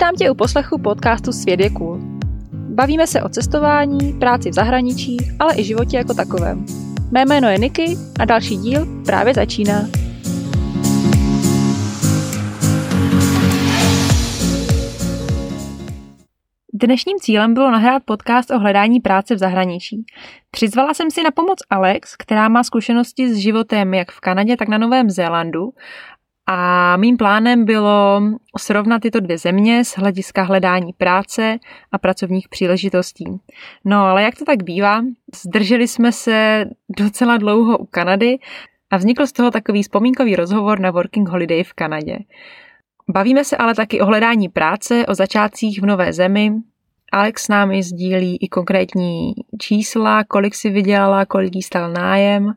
Vítám tě u poslechu podcastu Svět je cool. Bavíme se o cestování, práci v zahraničí, ale i životě jako takovém. Mé jméno je Niky a další díl právě začíná. Dnešním cílem bylo nahrát podcast o hledání práce v zahraničí. Přizvala jsem si na pomoc Alex, která má zkušenosti s životem jak v Kanadě, tak na Novém Zélandu a mým plánem bylo srovnat tyto dvě země z hlediska hledání práce a pracovních příležitostí. No ale jak to tak bývá, zdrželi jsme se docela dlouho u Kanady a vznikl z toho takový vzpomínkový rozhovor na Working Holiday v Kanadě. Bavíme se ale taky o hledání práce, o začátcích v nové zemi. Alex s námi sdílí i konkrétní čísla, kolik si vydělala, kolik jí stal nájem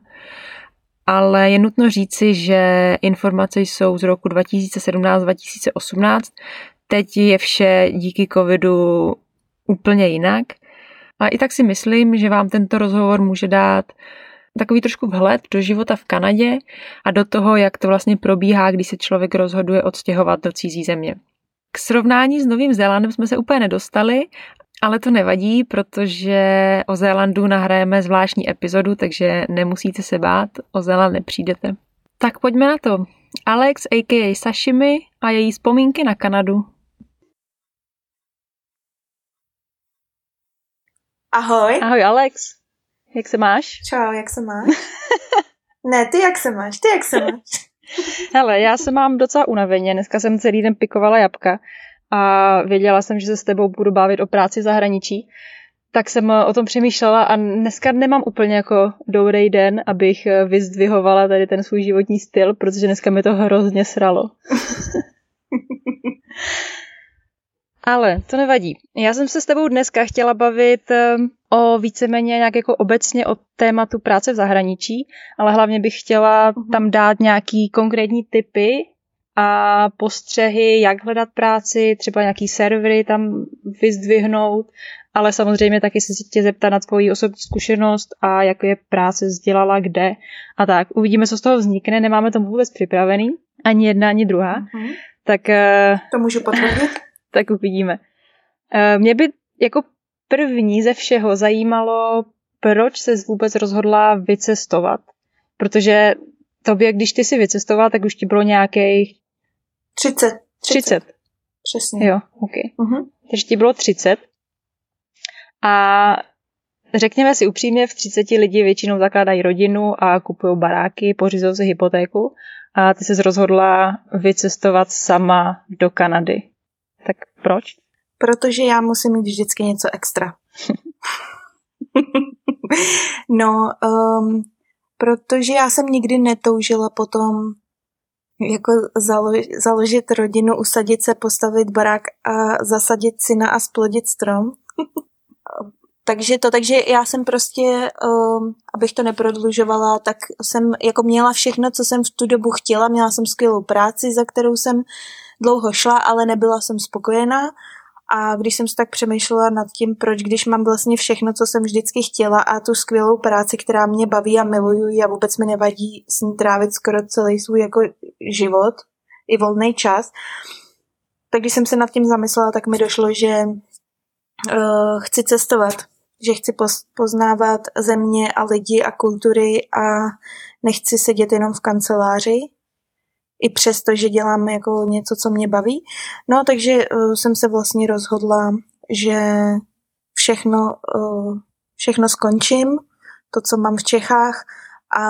ale je nutno říci, že informace jsou z roku 2017-2018. Teď je vše díky covidu úplně jinak. A i tak si myslím, že vám tento rozhovor může dát takový trošku vhled do života v Kanadě a do toho, jak to vlastně probíhá, když se člověk rozhoduje odstěhovat do cizí země. K srovnání s Novým Zélandem jsme se úplně nedostali, ale to nevadí, protože o Zélandu nahrajeme zvláštní epizodu, takže nemusíte se bát, o Zéland nepřijdete. Tak pojďme na to. Alex, a.k.a. Sashimi a její vzpomínky na Kanadu. Ahoj. Ahoj Alex. Jak se máš? Čau, jak se máš? ne, ty jak se máš? Ty jak se máš? Hele, já se mám docela unaveně. Dneska jsem celý den pikovala jabka a věděla jsem, že se s tebou budu bavit o práci v zahraničí, tak jsem o tom přemýšlela a dneska nemám úplně jako dobrý den, abych vyzdvihovala tady ten svůj životní styl, protože dneska mi to hrozně sralo. Ale to nevadí. Já jsem se s tebou dneska chtěla bavit eh, o víceméně nějak jako obecně o tématu práce v zahraničí, ale hlavně bych chtěla mhm. tam dát nějaký konkrétní typy a postřehy, jak hledat práci, třeba nějaký servery tam vyzdvihnout, ale samozřejmě taky se tě zeptat na tvoji osobní zkušenost a jak je práce sdělala, kde a tak. Uvidíme, co z toho vznikne, nemáme to vůbec připravený, ani jedna, ani druhá. Mm-hmm. Tak, eh, to můžu potvrdit? tak uvidíme. Eh, mě by jako první ze všeho zajímalo, proč se vůbec rozhodla vycestovat. Protože tobě, když ty si vycestoval, tak už ti bylo nějakých 30. 30. Přesně. Jo, ok. Uh-huh. Takže ti bylo 30. A řekněme si upřímně, v 30 lidi většinou zakládají rodinu a kupují baráky, pořizují si hypotéku a ty se rozhodla vycestovat sama do Kanady. Tak proč? Protože já musím mít vždycky něco extra. no, um, protože já jsem nikdy netoužila potom jako založ, založit rodinu, usadit se, postavit barák a zasadit syna a splodit strom. takže to, takže já jsem prostě, um, abych to neprodlužovala, tak jsem jako měla všechno, co jsem v tu dobu chtěla, měla jsem skvělou práci, za kterou jsem dlouho šla, ale nebyla jsem spokojená a když jsem si tak přemýšlela nad tím, proč, když mám vlastně všechno, co jsem vždycky chtěla a tu skvělou práci, která mě baví a miluju a vůbec mi nevadí s ní trávit skoro celý svůj jako život, i volný čas, tak když jsem se nad tím zamyslela, tak mi došlo, že uh, chci cestovat, že chci poznávat země a lidi a kultury a nechci sedět jenom v kanceláři, i přesto, že dělám jako něco, co mě baví. No, takže uh, jsem se vlastně rozhodla, že všechno, uh, všechno skončím, to, co mám v Čechách a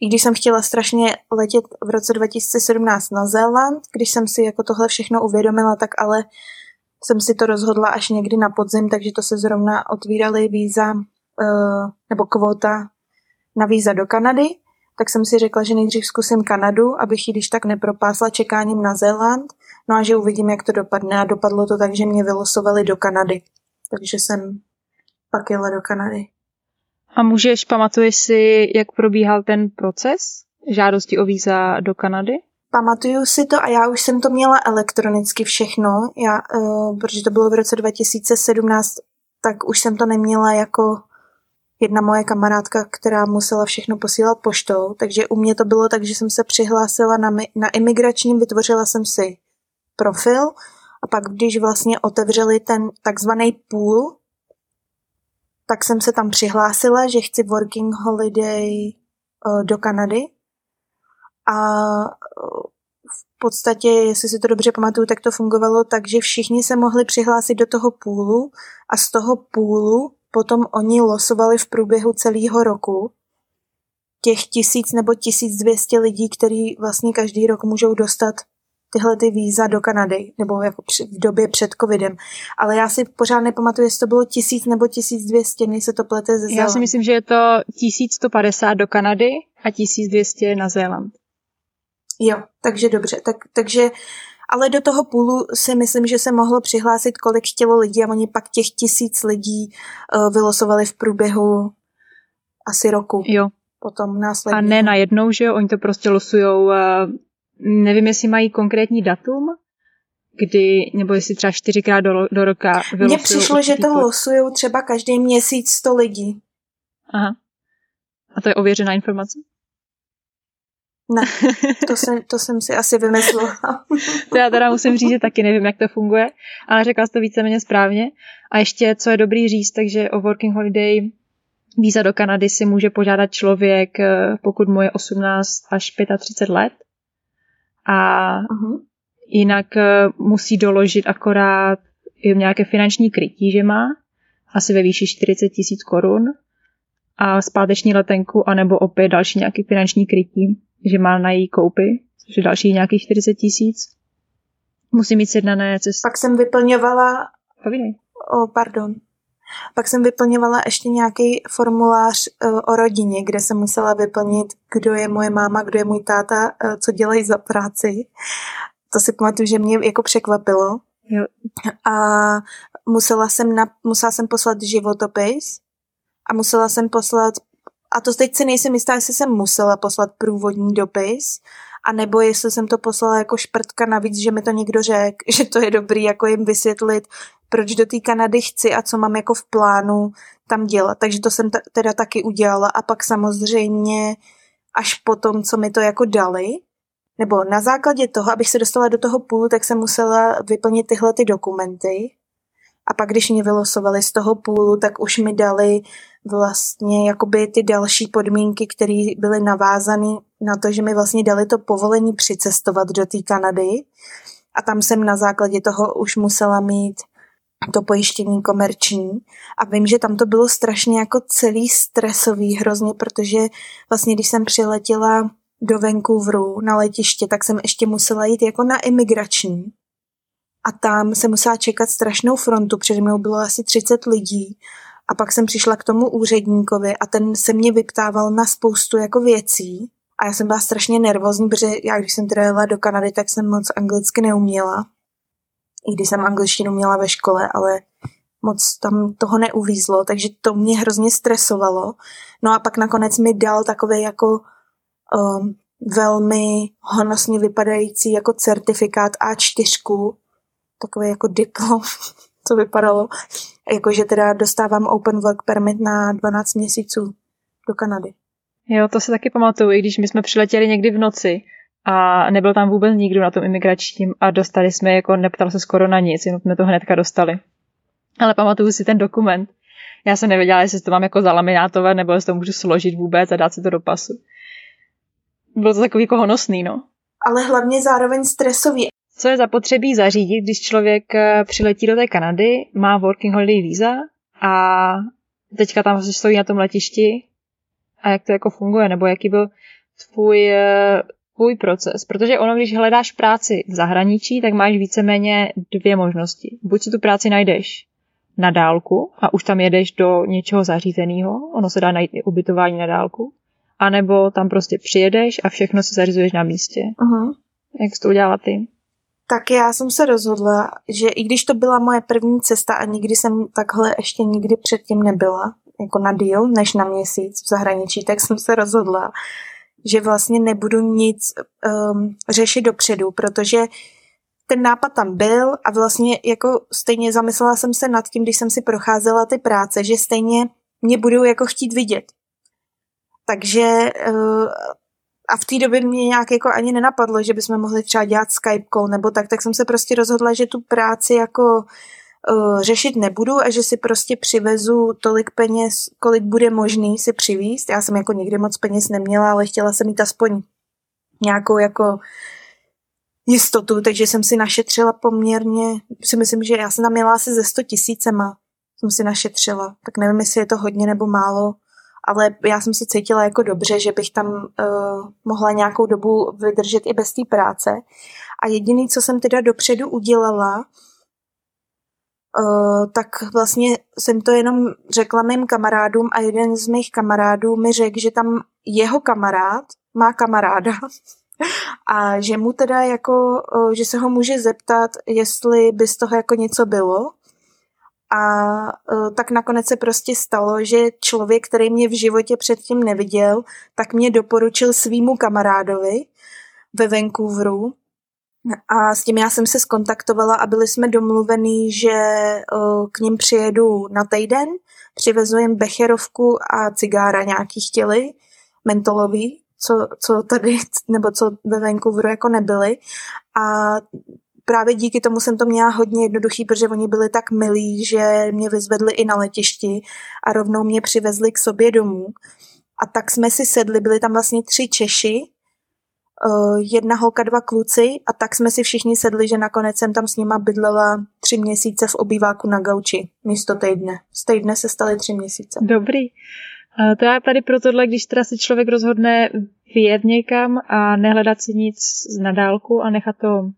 i když jsem chtěla strašně letět v roce 2017 na Zéland, když jsem si jako tohle všechno uvědomila, tak ale jsem si to rozhodla až někdy na podzim, takže to se zrovna otvíraly víza uh, nebo kvota na víza do Kanady tak jsem si řekla, že nejdřív zkusím Kanadu, abych ji když tak nepropásla čekáním na Zéland, no a že uvidím, jak to dopadne. A dopadlo to tak, že mě vylosovali do Kanady. Takže jsem pak jela do Kanady. A můžeš, pamatuješ si, jak probíhal ten proces žádosti o víza do Kanady? Pamatuju si to a já už jsem to měla elektronicky všechno, já, uh, protože to bylo v roce 2017, tak už jsem to neměla jako jedna moje kamarádka, která musela všechno posílat poštou, takže u mě to bylo tak, že jsem se přihlásila na, na imigračním, vytvořila jsem si profil A pak, když vlastně otevřeli ten takzvaný pool, tak jsem se tam přihlásila, že chci working holiday uh, do Kanady. A uh, v podstatě, jestli si to dobře pamatuju, tak to fungovalo tak, že všichni se mohli přihlásit do toho půlu a z toho půlu potom oni losovali v průběhu celého roku těch tisíc nebo tisíc dvěstě lidí, kteří vlastně každý rok můžou dostat tyhle ty víza do Kanady, nebo jako v době před covidem. Ale já si pořád nepamatuju, jestli to bylo tisíc nebo tisíc dvěstě, než se to plete ze Já si myslím, že je to 1150 do Kanady a 1200 na Zéland. Jo, takže dobře. Tak, takže, ale do toho půlu si myslím, že se mohlo přihlásit, kolik chtělo lidí a oni pak těch tisíc lidí uh, vylosovali v průběhu asi roku. Jo. Potom následně. A ne najednou, že jo? Oni to prostě losujou, uh, nevím, jestli mají konkrétní datum, kdy, nebo jestli třeba čtyřikrát do, do roka. Mně přišlo, že to losují třeba každý měsíc sto lidí. Aha. A to je ověřená informace? Ne, to jsem, to jsem si asi vymyslela. to já teda musím říct, že taky nevím, jak to funguje, ale řekla jsi to víceméně správně. A ještě, co je dobrý říct, takže o Working Holiday víza do Kanady si může požádat člověk, eh, pokud mu je 18 až 35 let. A uh-huh. jinak eh, musí doložit akorát nějaké finanční krytí, že má, asi ve výši 40 tisíc korun a zpáteční letenku, anebo opět další nějaký finanční krytí že má na její koupy, což je další nějakých 40 tisíc. Musí mít sjednané cesty. Pak jsem vyplňovala... Povídej. O, pardon. Pak jsem vyplňovala ještě nějaký formulář uh, o rodině, kde jsem musela vyplnit, kdo je moje máma, kdo je můj táta, uh, co dělají za práci. To si pamatuju, že mě jako překvapilo. Jo. A musela jsem, na, musela jsem poslat životopis a musela jsem poslat a to teď si nejsem jistá, jestli jsem musela poslat průvodní dopis, a nebo jestli jsem to poslala jako šprtka navíc, že mi to někdo řekl, že to je dobrý jako jim vysvětlit, proč do té Kanady chci a co mám jako v plánu tam dělat. Takže to jsem t- teda taky udělala a pak samozřejmě až po tom, co mi to jako dali, nebo na základě toho, abych se dostala do toho půlu, tak jsem musela vyplnit tyhle ty dokumenty. A pak, když mě vylosovali z toho půlu, tak už mi dali vlastně jakoby ty další podmínky, které byly navázány na to, že mi vlastně dali to povolení přicestovat do té Kanady. A tam jsem na základě toho už musela mít to pojištění komerční. A vím, že tam to bylo strašně jako celý stresový hrozně, protože vlastně když jsem přiletěla do Vancouveru na letiště, tak jsem ještě musela jít jako na imigrační a tam se musela čekat strašnou frontu, před mnou bylo asi 30 lidí a pak jsem přišla k tomu úředníkovi a ten se mě vyptával na spoustu jako věcí. A já jsem byla strašně nervózní, protože já když jsem teda jela do Kanady, tak jsem moc anglicky neuměla. I když jsem angličtinu měla ve škole, ale moc tam toho neuvízlo, takže to mě hrozně stresovalo. No a pak nakonec mi dal takový jako um, velmi honosně vypadající jako certifikát A4, takový jako diplom, co vypadalo, jakože teda dostávám open work permit na 12 měsíců do Kanady. Jo, to se taky pamatuju, i když my jsme přiletěli někdy v noci a nebyl tam vůbec nikdo na tom imigračním a dostali jsme, jako neptal se skoro na nic, jenom jsme to hnedka dostali. Ale pamatuju si ten dokument. Já jsem nevěděla, jestli to mám jako zalaminátovat, nebo jestli to můžu složit vůbec a dát si to do pasu. Bylo to takový jako honosný, no. Ale hlavně zároveň stresový. Co je zapotřebí zařídit, když člověk eh, přiletí do té Kanady, má working holiday víza a teďka tam stojí na tom letišti a jak to jako funguje, nebo jaký byl tvůj, eh, tvůj proces. Protože ono, když hledáš práci v zahraničí, tak máš víceméně dvě možnosti. Buď si tu práci najdeš na dálku a už tam jedeš do něčeho zařízeného, ono se dá najít i ubytování na dálku, anebo tam prostě přijedeš a všechno si zařizuješ na místě. Uh-huh. Jak jsi to udělala ty? Tak já jsem se rozhodla, že i když to byla moje první cesta a nikdy jsem takhle ještě nikdy předtím nebyla, jako na díl, než na měsíc v zahraničí, tak jsem se rozhodla, že vlastně nebudu nic um, řešit dopředu, protože ten nápad tam byl a vlastně jako stejně zamyslela jsem se nad tím, když jsem si procházela ty práce, že stejně mě budou jako chtít vidět. Takže uh, a v té době mě nějak jako ani nenapadlo, že bychom mohli třeba dělat Skype call nebo tak, tak jsem se prostě rozhodla, že tu práci jako uh, řešit nebudu a že si prostě přivezu tolik peněz, kolik bude možný si přivízt. Já jsem jako nikdy moc peněz neměla, ale chtěla jsem mít aspoň nějakou jako jistotu, takže jsem si našetřila poměrně, si myslím, že já jsem tam měla asi ze 100 tisícema, jsem si našetřila, tak nevím, jestli je to hodně nebo málo, ale já jsem se cítila jako dobře, že bych tam uh, mohla nějakou dobu vydržet i bez té práce. A jediný, co jsem teda dopředu udělala, Uh, tak vlastně jsem to jenom řekla mým kamarádům a jeden z mých kamarádů mi řekl, že tam jeho kamarád má kamaráda a že mu teda jako, uh, že se ho může zeptat, jestli by z toho jako něco bylo. A uh, tak nakonec se prostě stalo, že člověk, který mě v životě předtím neviděl, tak mě doporučil svýmu kamarádovi ve Vancouveru, a s tím já jsem se skontaktovala a byli jsme domluvení, že k ním přijedu na týden, přivezu jim becherovku a cigára nějaký chtěli, mentolový, co, co tady, nebo co ve Vancouveru jako nebyly. A právě díky tomu jsem to měla hodně jednoduchý, protože oni byli tak milí, že mě vyzvedli i na letišti a rovnou mě přivezli k sobě domů. A tak jsme si sedli, byli tam vlastně tři Češi, uh, jedna holka, dva kluci a tak jsme si všichni sedli, že nakonec jsem tam s nima bydlela tři měsíce v obýváku na gauči místo týdne. Z týdne se staly tři měsíce. Dobrý. Uh, to já tady pro tohle, když teda se člověk rozhodne vyjet někam a nehledat si nic na dálku a nechat to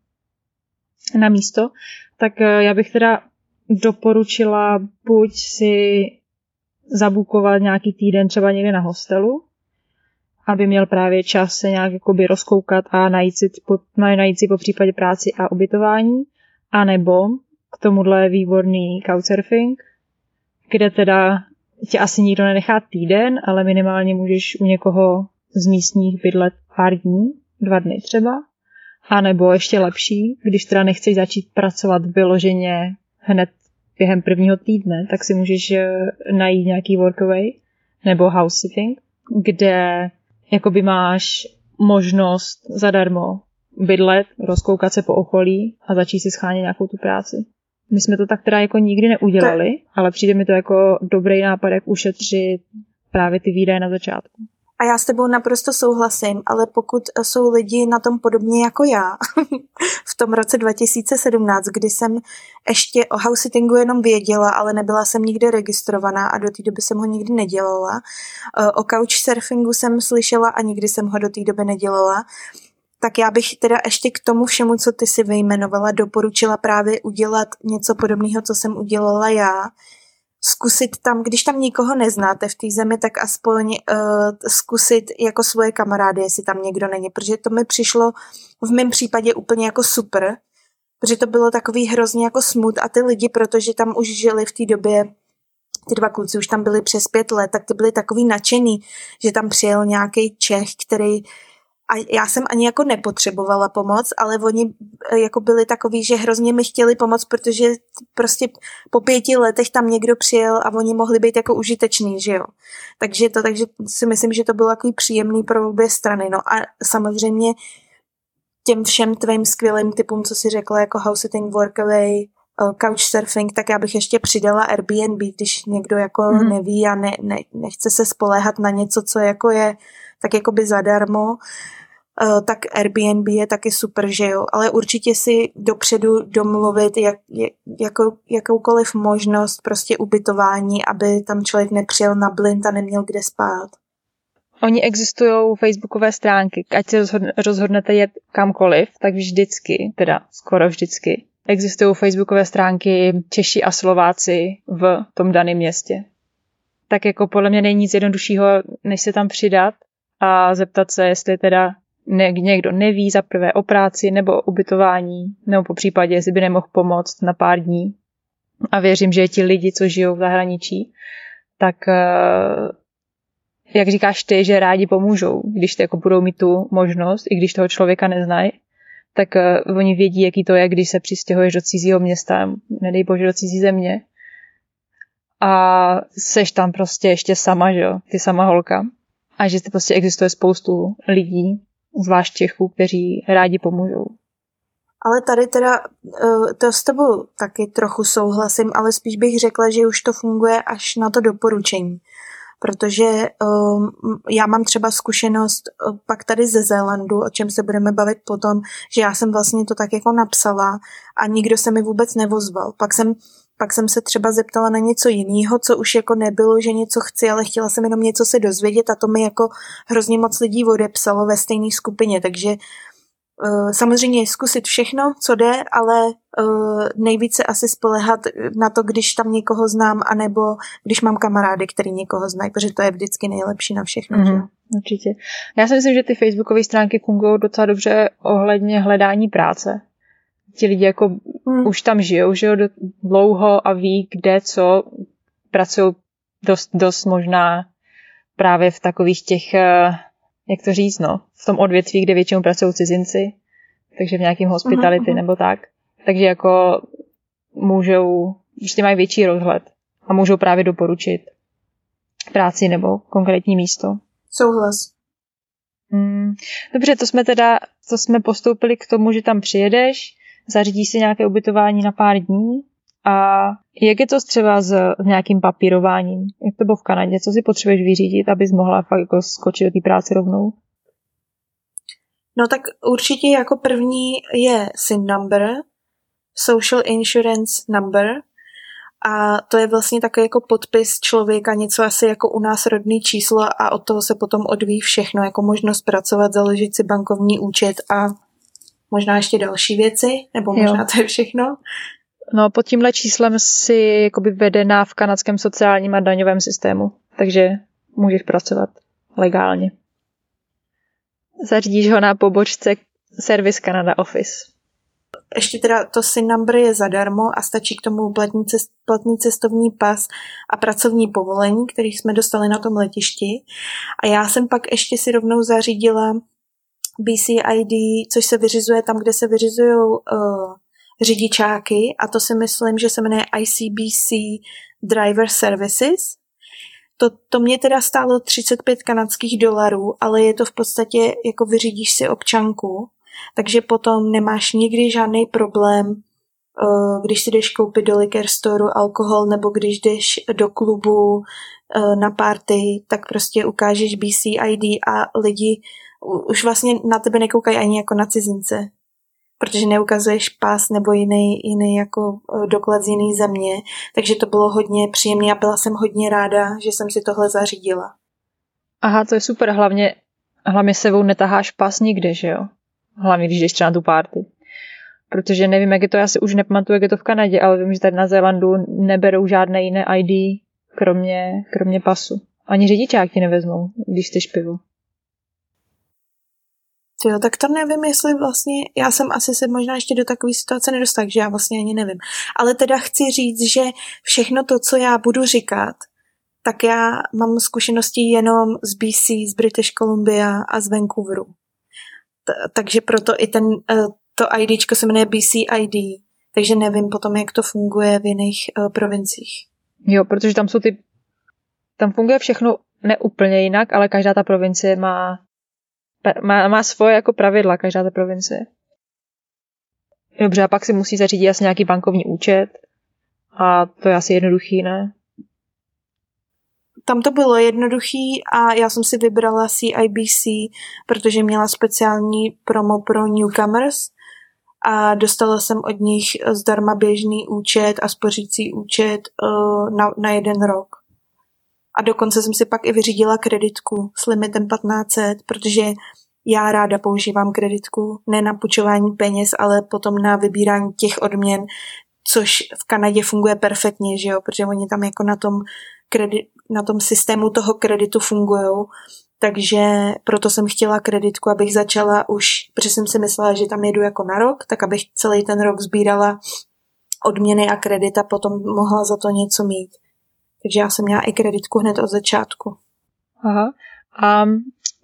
na místo, tak uh, já bych teda doporučila buď si zabukovat nějaký týden třeba někde na hostelu, aby měl právě čas se nějak jakoby rozkoukat a najít si, po, najít si po případě práci a ubytování, a nebo k tomuhle výborný couchsurfing, kde teda tě asi nikdo nenechá týden, ale minimálně můžeš u někoho z místních bydlet pár dní, dva dny třeba, a nebo ještě lepší, když teda nechceš začít pracovat vyloženě hned během prvního týdne, tak si můžeš eh, najít nějaký workaway nebo house sitting, kde jakoby máš možnost zadarmo bydlet, rozkoukat se po okolí a začít si schánět nějakou tu práci. My jsme to tak teda jako nikdy neudělali, ale přijde mi to jako dobrý nápad, jak ušetřit právě ty výdaje na začátku. A já s tebou naprosto souhlasím, ale pokud jsou lidi na tom podobně jako já, v tom roce 2017, kdy jsem ještě o house sittingu jenom věděla, ale nebyla jsem nikde registrovaná a do té doby jsem ho nikdy nedělala. Eh, o couchsurfingu jsem slyšela a nikdy jsem ho do té doby nedělala. Tak já bych teda ještě k tomu všemu, co ty si vyjmenovala, doporučila právě udělat něco podobného, co jsem udělala já zkusit tam, když tam nikoho neznáte v té zemi, tak aspoň uh, zkusit jako svoje kamarády, jestli tam někdo není, protože to mi přišlo v mém případě úplně jako super, protože to bylo takový hrozně jako smut a ty lidi, protože tam už žili v té době ty dva kluci už tam byli přes pět let, tak ty byli takový nadšený, že tam přijel nějaký Čech, který a já jsem ani jako nepotřebovala pomoc, ale oni eh, jako byli takový, že hrozně mi chtěli pomoc, protože prostě po pěti letech tam někdo přijel a oni mohli být jako užiteční, že jo. Takže to, takže si myslím, že to bylo takový příjemný pro obě strany. No a samozřejmě těm všem tvým skvělým typům, co si řekla, jako house sitting, workaway, eh, couchsurfing, tak já bych ještě přidala Airbnb, když někdo jako mm. neví a ne, ne, nechce se spoléhat na něco, co jako je tak jako by zadarmo, eh, tak Airbnb je taky super, že jo, ale určitě si dopředu domluvit jak, jako, jakoukoliv možnost prostě ubytování, aby tam člověk nepřijel na blind a neměl kde spát. Oni existují facebookové stránky, ať se rozhodnete jet kamkoliv, tak vždycky, teda skoro vždycky, existují facebookové stránky Češi a Slováci v tom daném městě. Tak jako podle mě není nic jednoduššího, než se tam přidat a zeptat se, jestli teda někdo neví za prvé o práci nebo o ubytování, nebo po případě, jestli by nemohl pomoct na pár dní. A věřím, že ti lidi, co žijou v zahraničí, tak eh, jak říkáš ty, že rádi pomůžou, když jako budou mít tu možnost, i když toho člověka neznají, tak uh, oni vědí, jaký to je, když se přistěhuješ do cizího města, nedej bože do cizí země. A seš tam prostě ještě sama, že jo, ty sama holka a že prostě existuje spoustu lidí, zvlášť Čechů, kteří rádi pomůžou. Ale tady teda eh, to s tebou taky trochu souhlasím, ale spíš bych řekla, že už to funguje až na to doporučení. Protože um, já mám třeba zkušenost uh, pak tady ze Zélandu, o čem se budeme bavit potom, že já jsem vlastně to tak jako napsala a nikdo se mi vůbec nevozval. Pak jsem pak jsem se třeba zeptala na něco jiného, co už jako nebylo, že něco chci, ale chtěla jsem jenom něco se dozvědět a to mi jako hrozně moc lidí odepsalo ve stejné skupině, takže uh, samozřejmě zkusit všechno, co jde, ale uh, nejvíce asi spolehat na to, když tam někoho znám, anebo když mám kamarády, který někoho znají, protože to je vždycky nejlepší na všechno. Mm-hmm, že? Určitě. Já si myslím, že ty facebookové stránky fungují docela dobře ohledně hledání práce ti lidi jako hmm. už tam žijou, že jo, dlouho a ví, kde, co, pracují dost, dost možná právě v takových těch, eh, jak to říct, no, v tom odvětví, kde většinou pracují cizinci, takže v nějakém hospitality uh-huh. nebo tak. Takže jako můžou, prostě mají větší rozhled a můžou právě doporučit práci nebo konkrétní místo. Souhlas. Hmm, dobře, to jsme teda, to jsme postoupili k tomu, že tam přijedeš, zařídí si nějaké ubytování na pár dní a jak je to třeba s nějakým papírováním? Jak to bylo v Kanadě? Co si potřebuješ vyřídit, abys mohla fakt jako skočit do té práce rovnou? No tak určitě jako první je SIN number, Social Insurance Number, a to je vlastně takový jako podpis člověka, něco asi jako u nás rodný číslo a od toho se potom odvíjí všechno, jako možnost pracovat, založit si bankovní účet a možná ještě další věci, nebo možná jo. to je všechno. No pod tímhle číslem si jakoby vedená v kanadském sociálním a daňovém systému, takže můžeš pracovat legálně. Zařídíš ho na pobočce Service Canada Office. Ještě teda to SIN number je zadarmo a stačí k tomu platný, cest, platný cestovní pas a pracovní povolení, který jsme dostali na tom letišti. A já jsem pak ještě si rovnou zařídila BCID, což se vyřizuje tam, kde se vyřizují uh, řidičáky a to si myslím, že se jmenuje ICBC Driver Services. To, to mě teda stálo 35 kanadských dolarů, ale je to v podstatě jako vyřídíš si občanku, takže potom nemáš nikdy žádný problém, uh, když si jdeš koupit do liquor store alkohol nebo když jdeš do klubu uh, na party, tak prostě ukážeš BCID a lidi už vlastně na tebe nekoukají ani jako na cizince, protože neukazuješ pas nebo jiný, jiný jako e, doklad z jiný země, takže to bylo hodně příjemné a byla jsem hodně ráda, že jsem si tohle zařídila. Aha, to je super, hlavně, hlavně sebou netaháš pas nikde, že jo? Hlavně, když jdeš třeba na tu party. Protože nevím, jak je to, já si už nepamatuju, jak je to v Kanadě, ale vím, že tady na Zélandu neberou žádné jiné ID, kromě, kromě pasu. Ani řidičák ti nevezmou, když jsi pivo. Jo, tak to nevím, jestli vlastně, já jsem asi se možná ještě do takové situace nedostal, že já vlastně ani nevím. Ale teda chci říct, že všechno to, co já budu říkat, tak já mám zkušenosti jenom z BC, z British Columbia a z Vancouveru. T- takže proto i ten, uh, to IDčko se jmenuje BCID, takže nevím potom, jak to funguje v jiných uh, provinciích. Jo, protože tam jsou ty, tam funguje všechno neúplně jinak, ale každá ta provincie má má, má svoje jako pravidla, každá ta provincie. Dobře, a pak si musí zařídit asi nějaký bankovní účet a to je asi jednoduchý, ne? Tam to bylo jednoduchý a já jsem si vybrala CIBC, protože měla speciální promo pro newcomers a dostala jsem od nich zdarma běžný účet a spořící účet uh, na, na jeden rok. A dokonce jsem si pak i vyřídila kreditku s limitem 1500, protože já ráda používám kreditku, ne na půjčování peněz, ale potom na vybírání těch odměn, což v Kanadě funguje perfektně, že jo, protože oni tam jako na tom, kredit, na tom systému toho kreditu fungují. Takže proto jsem chtěla kreditku, abych začala už, protože jsem si myslela, že tam jedu jako na rok, tak abych celý ten rok sbírala odměny a kredit a potom mohla za to něco mít. Takže já jsem měla i kreditku hned od začátku. Aha. A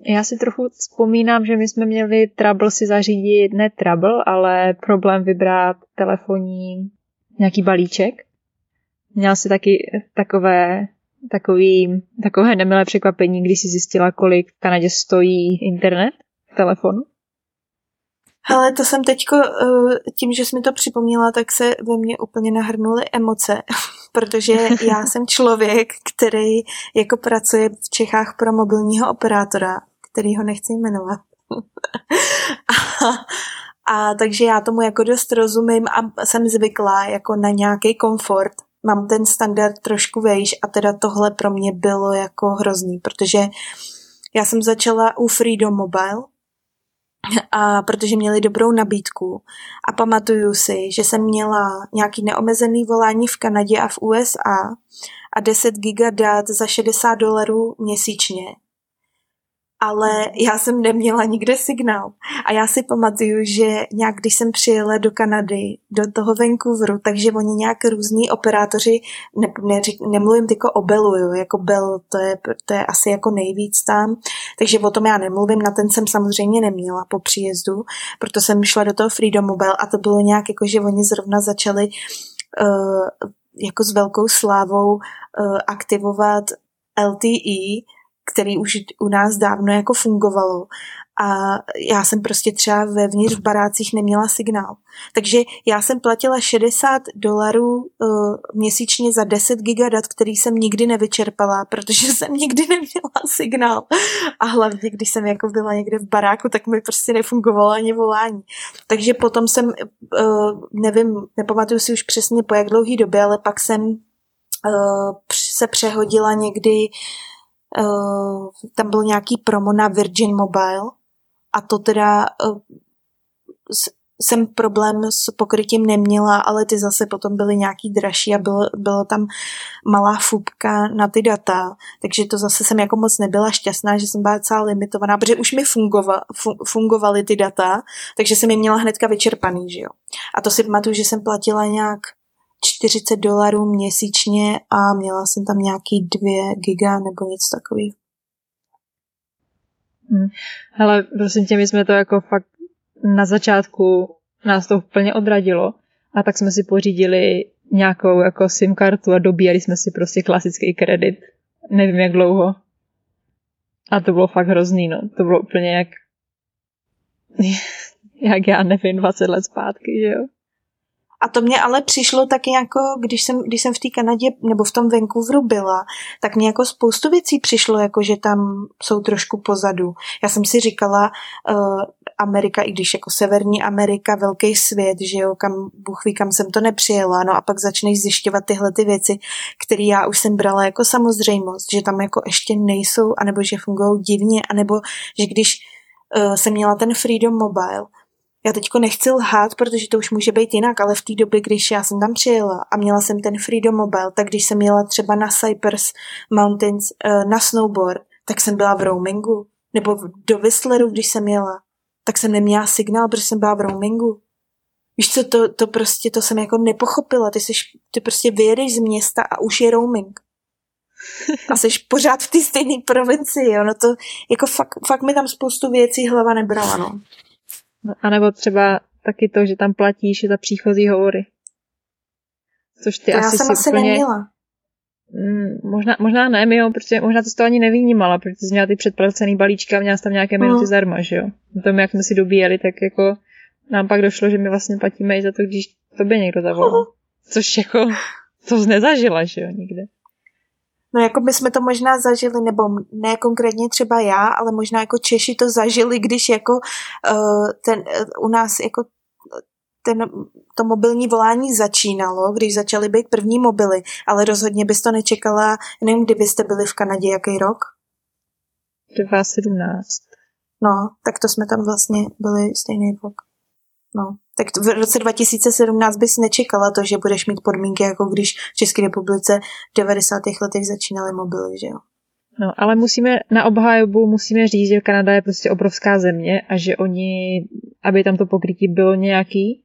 já si trochu vzpomínám, že my jsme měli trouble si zařídit, ne trouble, ale problém vybrat telefonní nějaký balíček. Měl si taky takové takový, takové nemilé překvapení, když jsi zjistila, kolik v Kanadě stojí internet, telefonu? Ale to jsem teďko, eh, tím, že jsi mi to připomněla, tak se ve mně úplně nahrnuly emoce, protože já jsem člověk, který jako pracuje v Čechách pro mobilního operátora, který ho nechci jmenovat. a, a takže já tomu jako dost rozumím a jsem zvyklá jako na nějaký komfort. Mám ten standard trošku vejš a teda tohle pro mě bylo jako hrozný, protože já jsem začala u Freedom Mobile, a protože měli dobrou nabídku. A pamatuju si, že jsem měla nějaký neomezený volání v Kanadě a v USA a 10 giga dat za 60 dolarů měsíčně ale já jsem neměla nikde signál. A já si pamatuju, že nějak, když jsem přijela do Kanady, do toho Vancouveru, takže oni nějak různí operátoři, ne, ne, nemluvím tyko o Bellu, jako Bell, to je, to je asi jako nejvíc tam, takže o tom já nemluvím, na ten jsem samozřejmě neměla po příjezdu, proto jsem šla do toho Freedom Mobile a to bylo nějak jako, že oni zrovna začali uh, jako s velkou slávou uh, aktivovat LTE, který už u nás dávno jako fungovalo a já jsem prostě třeba vevnitř v barácích neměla signál. Takže já jsem platila 60 dolarů uh, měsíčně za 10 gigadat, který jsem nikdy nevyčerpala, protože jsem nikdy neměla signál. A hlavně, když jsem jako byla někde v baráku, tak mi prostě nefungovalo ani volání. Takže potom jsem, uh, nevím, nepamatuju si už přesně po jak dlouhý době, ale pak jsem uh, se přehodila někdy uh, tam byl nějaký promo na Virgin Mobile a to teda uh, jsem problém s pokrytím neměla, ale ty zase potom byly nějaký dražší a bylo, bylo tam malá fubka na ty data, takže to zase jsem jako moc nebyla šťastná, že jsem byla celá limitovaná, protože už mi fungova, fungovaly ty data, takže jsem je měla hnedka vyčerpaný, že jo. A to si pamatuju, že jsem platila nějak 40 dolarů měsíčně a měla jsem tam nějaký 2 giga nebo něco takového. Hmm. Prosím tě, my jsme to jako fakt na začátku nás to úplně odradilo a tak jsme si pořídili nějakou jako SIM kartu a dobíjeli jsme si prostě klasický kredit. Nevím jak dlouho. A to bylo fakt hrozný, no. To bylo úplně jak jak já nevím, 20 let zpátky, že jo. A to mě ale přišlo taky jako, když jsem, když jsem v té Kanadě nebo v tom Vancouveru byla, tak mě jako spoustu věcí přišlo, jako že tam jsou trošku pozadu. Já jsem si říkala, uh, Amerika, i když jako Severní Amerika, velký svět, že jo, kam, Bůh ví, kam jsem to nepřijela, no a pak začneš zjišťovat tyhle ty věci, které já už jsem brala jako samozřejmost, že tam jako ještě nejsou, anebo že fungují divně, anebo že když uh, jsem měla ten Freedom Mobile, já teďko nechci lhát, protože to už může být jinak, ale v té době, když já jsem tam přijela a měla jsem ten Freedom Mobile, tak když jsem jela třeba na Cypress Mountains eh, na snowboard, tak jsem byla v roamingu. Nebo do Whistleru, když jsem jela, tak jsem neměla signál, protože jsem byla v roamingu. Víš co, to, to prostě, to jsem jako nepochopila. Ty, jsi, ty prostě vyjedeš z města a už je roaming. A jsi pořád v té stejné provincii, jo. No to, jako fakt, fakt mi tam spoustu věcí hlava nebrala, no. A nebo třeba taky to, že tam platíš za příchozí hovory. Což ty to asi já jsem si asi úplně... neměla. Mm, možná, možná ne, jo, protože možná jsi to ani nevnímala, protože jsi měla ty předplacený balíčky a měla jsi tam nějaké minuty mm. zdarma, že jo. Na tom, jak jsme si dobíjeli, tak jako nám pak došlo, že my vlastně platíme i za to, když tobě někdo zavolal. Což jako, to jsi nezažila, že jo, nikde. No jako by jsme to možná zažili, nebo ne konkrétně třeba já, ale možná jako Češi to zažili, když jako uh, ten, uh, u nás jako ten, to mobilní volání začínalo, když začaly být první mobily, ale rozhodně bys to nečekala, nevím, kdy byste byli v Kanadě, jaký rok? 2017. No, tak to jsme tam vlastně byli stejný rok. No, tak v roce 2017 bys nečekala to, že budeš mít podmínky, jako když v České republice v 90. letech začínaly mobily, že jo? No, ale musíme, na obhajobu musíme říct, že Kanada je prostě obrovská země a že oni, aby tam to pokrytí bylo nějaký,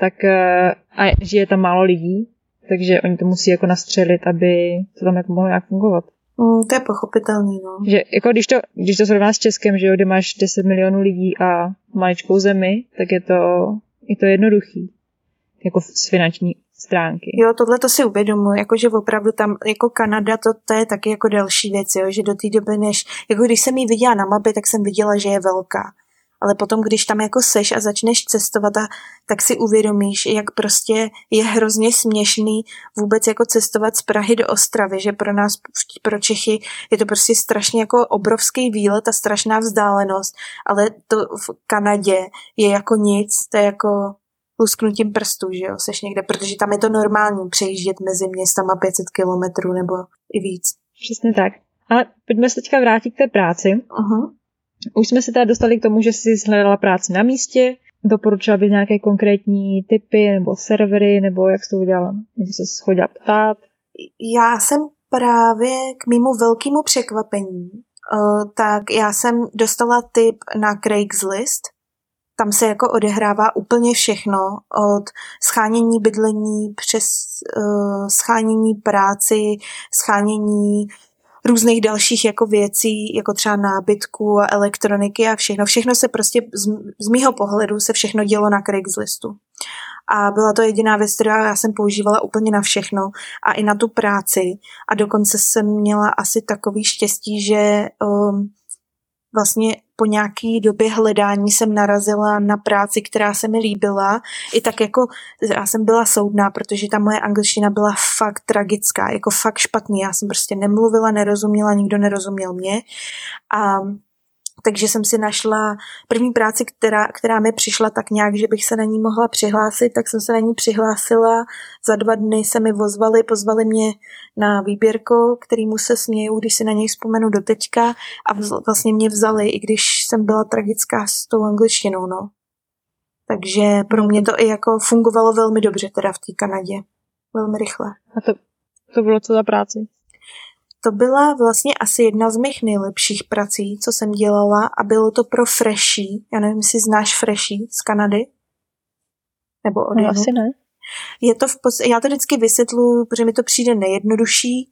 tak eh, a že je tam málo lidí, takže oni to musí jako nastřelit, aby to tam jako mohlo nějak fungovat. Mm, to je pochopitelný, no. Že jako když to, když to srovnáš s Českem, že jo, kde máš 10 milionů lidí a maličkou zemi, tak je to, je to jednoduchý. Jako z, finanční, stránky. Jo, tohle to si uvědomuji, jakože opravdu tam, jako Kanada, to, to je taky jako další věc, jo, že do té doby, než, jako když jsem ji viděla na mapě, tak jsem viděla, že je velká ale potom, když tam jako seš a začneš cestovat, a, tak si uvědomíš, jak prostě je hrozně směšný vůbec jako cestovat z Prahy do Ostravy, že pro nás, pro Čechy, je to prostě strašně jako obrovský výlet a strašná vzdálenost, ale to v Kanadě je jako nic, to je jako lusknutím prstů, že jo, seš někde, protože tam je to normální přejíždět mezi městama 500 kilometrů nebo i víc. Přesně tak. Ale pojďme se teďka vrátit k té práci. Uh-huh. Už jsme se teda dostali k tomu, že jsi hledala práci na místě, doporučila bys nějaké konkrétní typy nebo servery, nebo jak jsi to udělala? Nebo se chodila ptát? Já jsem právě k mýmu velkému překvapení, uh, tak já jsem dostala tip na Craigslist, tam se jako odehrává úplně všechno, od schánění bydlení přes uh, schánění práci, schánění různých dalších jako věcí, jako třeba nábytku a elektroniky a všechno. Všechno se prostě z, z mýho pohledu se všechno dělo na Craigslistu. A byla to jediná věc, kterou já jsem používala úplně na všechno a i na tu práci. A dokonce jsem měla asi takový štěstí, že um, vlastně po nějaký době hledání jsem narazila na práci, která se mi líbila. I tak jako já jsem byla soudná, protože ta moje angličtina byla fakt tragická, jako fakt špatný. Já jsem prostě nemluvila, nerozuměla, nikdo nerozuměl mě. A takže jsem si našla první práci, která, která mi přišla tak nějak, že bych se na ní mohla přihlásit, tak jsem se na ní přihlásila. Za dva dny se mi vozvali, pozvali mě na výběrko, kterýmu se směju, když si na něj vzpomenu do teďka a vlastně mě vzali, i když jsem byla tragická s tou angličtinou, no. Takže pro mě to i jako fungovalo velmi dobře teda v té Kanadě. Velmi rychle. A to, to bylo co za práci? To byla vlastně asi jedna z mých nejlepších prací, co jsem dělala a bylo to pro Freshy. Já nevím, jestli znáš Freshy z Kanady? Nebo od no, asi ne. Je to v pos- já to vždycky vysvětlu, protože mi to přijde nejjednodušší,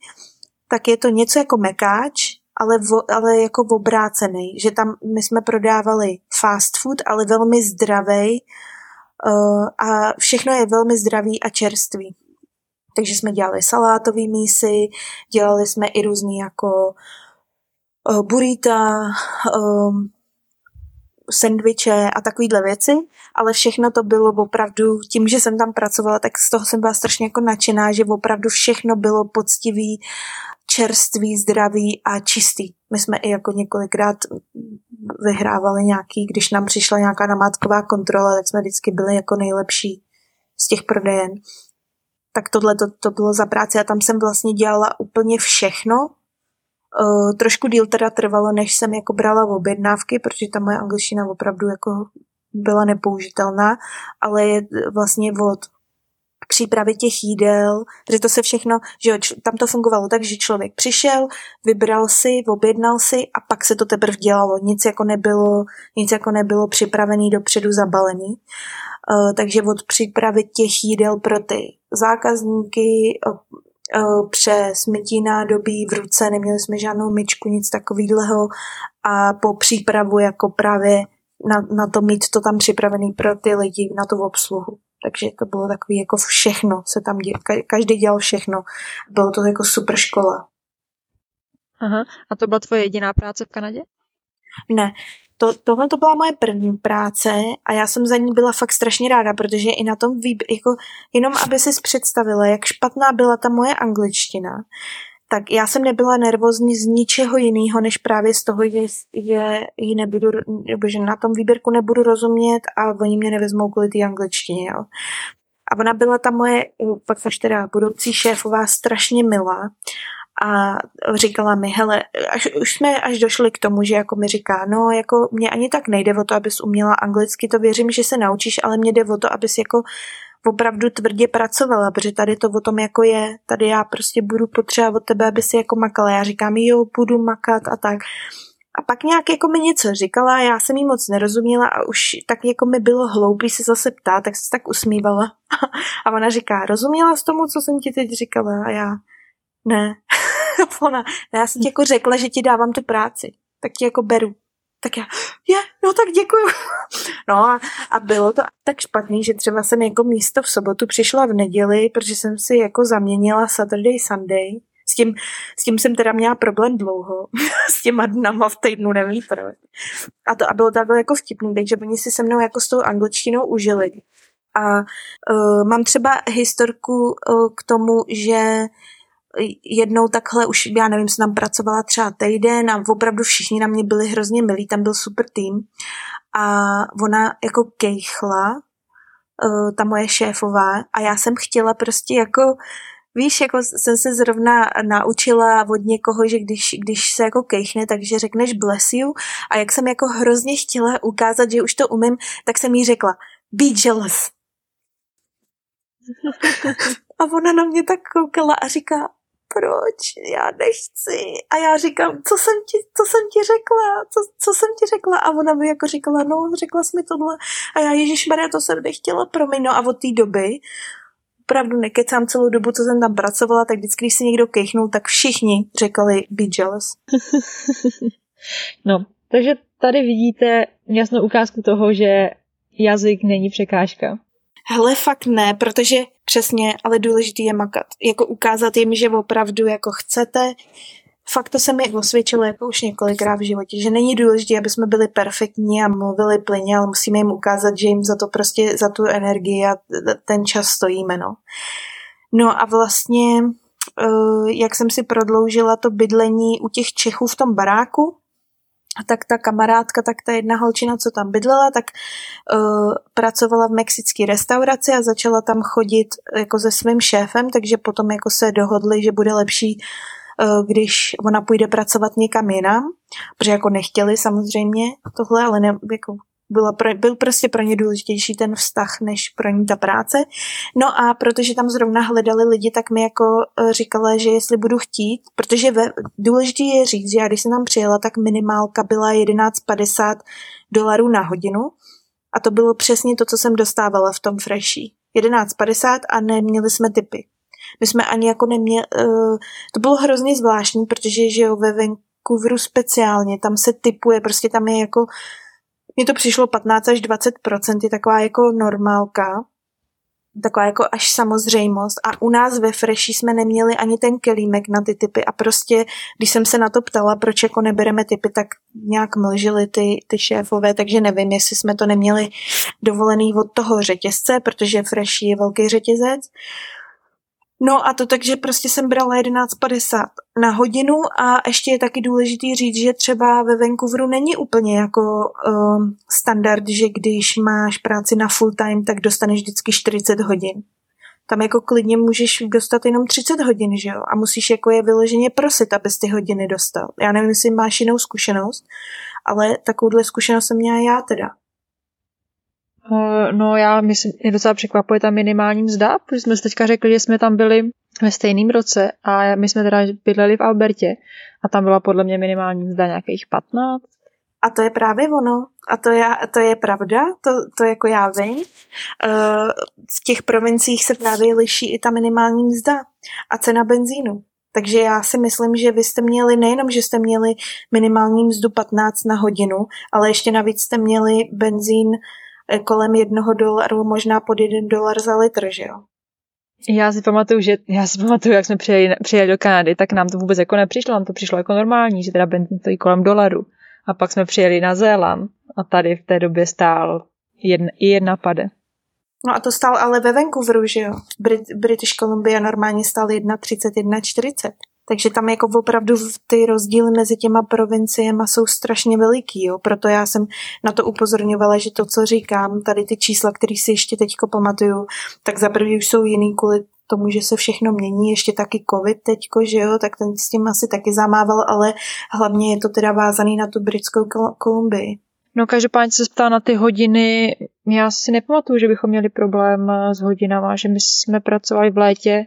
tak je to něco jako mekáč, ale, vo, ale jako obrácený, že tam my jsme prodávali fast food, ale velmi zdravý uh, a všechno je velmi zdravý a čerstvý. Takže jsme dělali salátový mísy, dělali jsme i různý jako uh, burita, um, sendviče a takovýhle věci, ale všechno to bylo opravdu, tím, že jsem tam pracovala, tak z toho jsem byla strašně jako nadšená, že opravdu všechno bylo poctivý, čerstvý, zdravý a čistý. My jsme i jako několikrát vyhrávali nějaký, když nám přišla nějaká namátková kontrola, tak jsme vždycky byli jako nejlepší z těch prodejen tak tohle to, to bylo za práci a tam jsem vlastně dělala úplně všechno. Uh, trošku díl teda trvalo, než jsem jako brala objednávky, protože ta moje angličtina opravdu jako byla nepoužitelná, ale je vlastně od přípravy těch jídel, protože to se všechno, že jo, tam to fungovalo tak, že člověk přišel, vybral si, objednal si a pak se to teprve dělalo. Nic jako nebylo, nic jako nebylo připravený dopředu zabalený. Uh, takže od přípravy těch jídel pro ty zákazníky uh, přes mytí nádobí v ruce, neměli jsme žádnou myčku, nic takového a po přípravu jako právě na, na to mít to tam připravený pro ty lidi, na tu obsluhu. Takže to bylo takový jako všechno se tam děl, každý dělal všechno. Bylo to jako super škola. Aha. A to byla tvoje jediná práce v Kanadě? Ne, to, tohle to byla moje první práce a já jsem za ní byla fakt strašně ráda, protože i na tom výb, jako, jenom aby si představila, jak špatná byla ta moje angličtina, tak já jsem nebyla nervózní z ničeho jiného, než právě z toho, že, že, ji nebudu, že na tom výběrku nebudu rozumět a oni mě nevezmou kvůli té angličtině. Jo. A ona byla ta moje, pak až teda budoucí šéfová, strašně milá a říkala mi, hele, až, už jsme až došli k tomu, že jako mi říká, no jako mě ani tak nejde o to, abys uměla anglicky, to věřím, že se naučíš, ale mě jde o to, abys jako opravdu tvrdě pracovala, protože tady to o tom jako je, tady já prostě budu potřebovat od tebe, aby si jako makala. Já říkám, jo, budu makat a tak. A pak nějak jako mi něco říkala, já jsem jí moc nerozuměla a už tak jako mi bylo hloupý se zase ptát, tak se tak usmívala. A ona říká, rozuměla jsi tomu, co jsem ti teď říkala? A já, ne. ona, já jsem ti jako řekla, že ti dávám tu práci, tak ti jako beru. Tak já, je, no tak děkuju. No a, a bylo to tak špatný, že třeba jsem jako místo v sobotu přišla v neděli, protože jsem si jako zaměnila Saturday, Sunday. S tím, s tím jsem teda měla problém dlouho. s těma dnama v týdnu, nevím proč. A, to, a bylo takhle jako vtipný, takže oni si se mnou jako s tou angličtinou užili. A uh, mám třeba historku uh, k tomu, že jednou takhle už, já nevím, jsem tam pracovala třeba týden a opravdu všichni na mě byli hrozně milí, tam byl super tým a ona jako kejchla, uh, ta moje šéfová a já jsem chtěla prostě jako Víš, jako jsem se zrovna naučila od někoho, že když, když se jako kejchne, takže řekneš bless you a jak jsem jako hrozně chtěla ukázat, že už to umím, tak jsem jí řekla be jealous. A ona na mě tak koukala a říká, proč, já nechci. A já říkám, co jsem ti, co jsem ti řekla, co, co jsem ti řekla. A ona mi jako říkala, no, řekla jsi mi tohle. A já, Ježíš Maria, to jsem nechtěla, promiň. No a od té doby opravdu nekecám celou dobu, co jsem tam pracovala, tak vždycky, když si někdo kejchnul, tak všichni řekli be jealous. no, takže tady vidíte jasnou ukázku toho, že jazyk není překážka. Hele, fakt ne, protože přesně, ale důležitý je makat. Jako ukázat jim, že opravdu jako chcete. Fakt to se mi osvědčilo jako už několikrát v životě, že není důležité, aby jsme byli perfektní a mluvili plyně, ale musíme jim ukázat, že jim za to prostě, za tu energii a ten čas stojíme, no. No a vlastně, eh, jak jsem si prodloužila to bydlení u těch Čechů v tom baráku, tak ta kamarádka, tak ta jedna holčina, co tam bydlela, tak uh, pracovala v mexické restauraci a začala tam chodit jako se svým šéfem, takže potom jako se dohodli, že bude lepší, uh, když ona půjde pracovat někam jinam, protože jako nechtěli samozřejmě tohle, ale ne, jako byla pro, byl prostě pro ně důležitější ten vztah, než pro ní ta práce. No a protože tam zrovna hledali lidi, tak mi jako eh, říkala, že jestli budu chtít, protože ve, důležité je říct, že já když jsem tam přijela, tak minimálka byla 11,50 dolarů na hodinu a to bylo přesně to, co jsem dostávala v tom freshi. 11,50 a neměli jsme typy. My jsme ani jako neměli, uh, to bylo hrozně zvláštní, protože že jo, ve Vancouveru speciálně, tam se typuje, prostě tam je jako mně to přišlo 15 až 20 je taková jako normálka, taková jako až samozřejmost. A u nás ve Freshi jsme neměli ani ten kelímek na ty typy. A prostě, když jsem se na to ptala, proč jako nebereme typy, tak nějak mlžili ty, ty šéfové, takže nevím, jestli jsme to neměli dovolený od toho řetězce, protože Freshi je velký řetězec, No a to takže prostě jsem brala 11,50 na hodinu a ještě je taky důležitý říct, že třeba ve Vancouveru není úplně jako um, standard, že když máš práci na full time, tak dostaneš vždycky 40 hodin. Tam jako klidně můžeš dostat jenom 30 hodin, že jo? A musíš jako je vyloženě prosit, abys ty hodiny dostal. Já nevím, jestli máš jinou zkušenost, ale takovouhle zkušenost jsem měla já teda. Eh, no já myslím, je docela překvapuje ta minimální mzda, protože jsme si teďka řekli, že jsme tam byli ve stejném roce a my jsme teda bydleli v Albertě a tam byla podle mě minimální mzda nějakých 15. A to je právě ono. A to je, to je pravda, to, to jako já vím. Uh, v těch provinciích se právě liší i ta minimální mzda a cena benzínu. Takže já si myslím, že vy jste měli nejenom, že jste měli minimální mzdu 15 na hodinu, ale ještě navíc jste měli benzín Eh, kolem jednoho dolaru, možná pod jeden dolar za litr, že jo? Já si pamatuju, že já si pamatuju, jak jsme přijeli, přijeli do Kanady, tak nám to vůbec jako nepřišlo, nám to přišlo jako normální, že teda benzín stojí kolem dolaru. A pak jsme přijeli na Zéland a tady v té době stál jedna, i jedna pade. No a to stál ale ve Vancouveru, že jo? Brit- British Columbia normálně stál 1,30, 1,40. Takže tam jako opravdu ty rozdíly mezi těma provinciemi jsou strašně veliký, jo. Proto já jsem na to upozorňovala, že to, co říkám, tady ty čísla, které si ještě teďko pamatuju, tak za prvý už jsou jiný kvůli tomu, že se všechno mění, ještě taky covid teďko, že jo, tak ten s tím asi taky zamával, ale hlavně je to teda vázaný na tu britskou Kolumbii. No každopádně se ptá na ty hodiny, já si nepamatuju, že bychom měli problém s hodinama, že my jsme pracovali v létě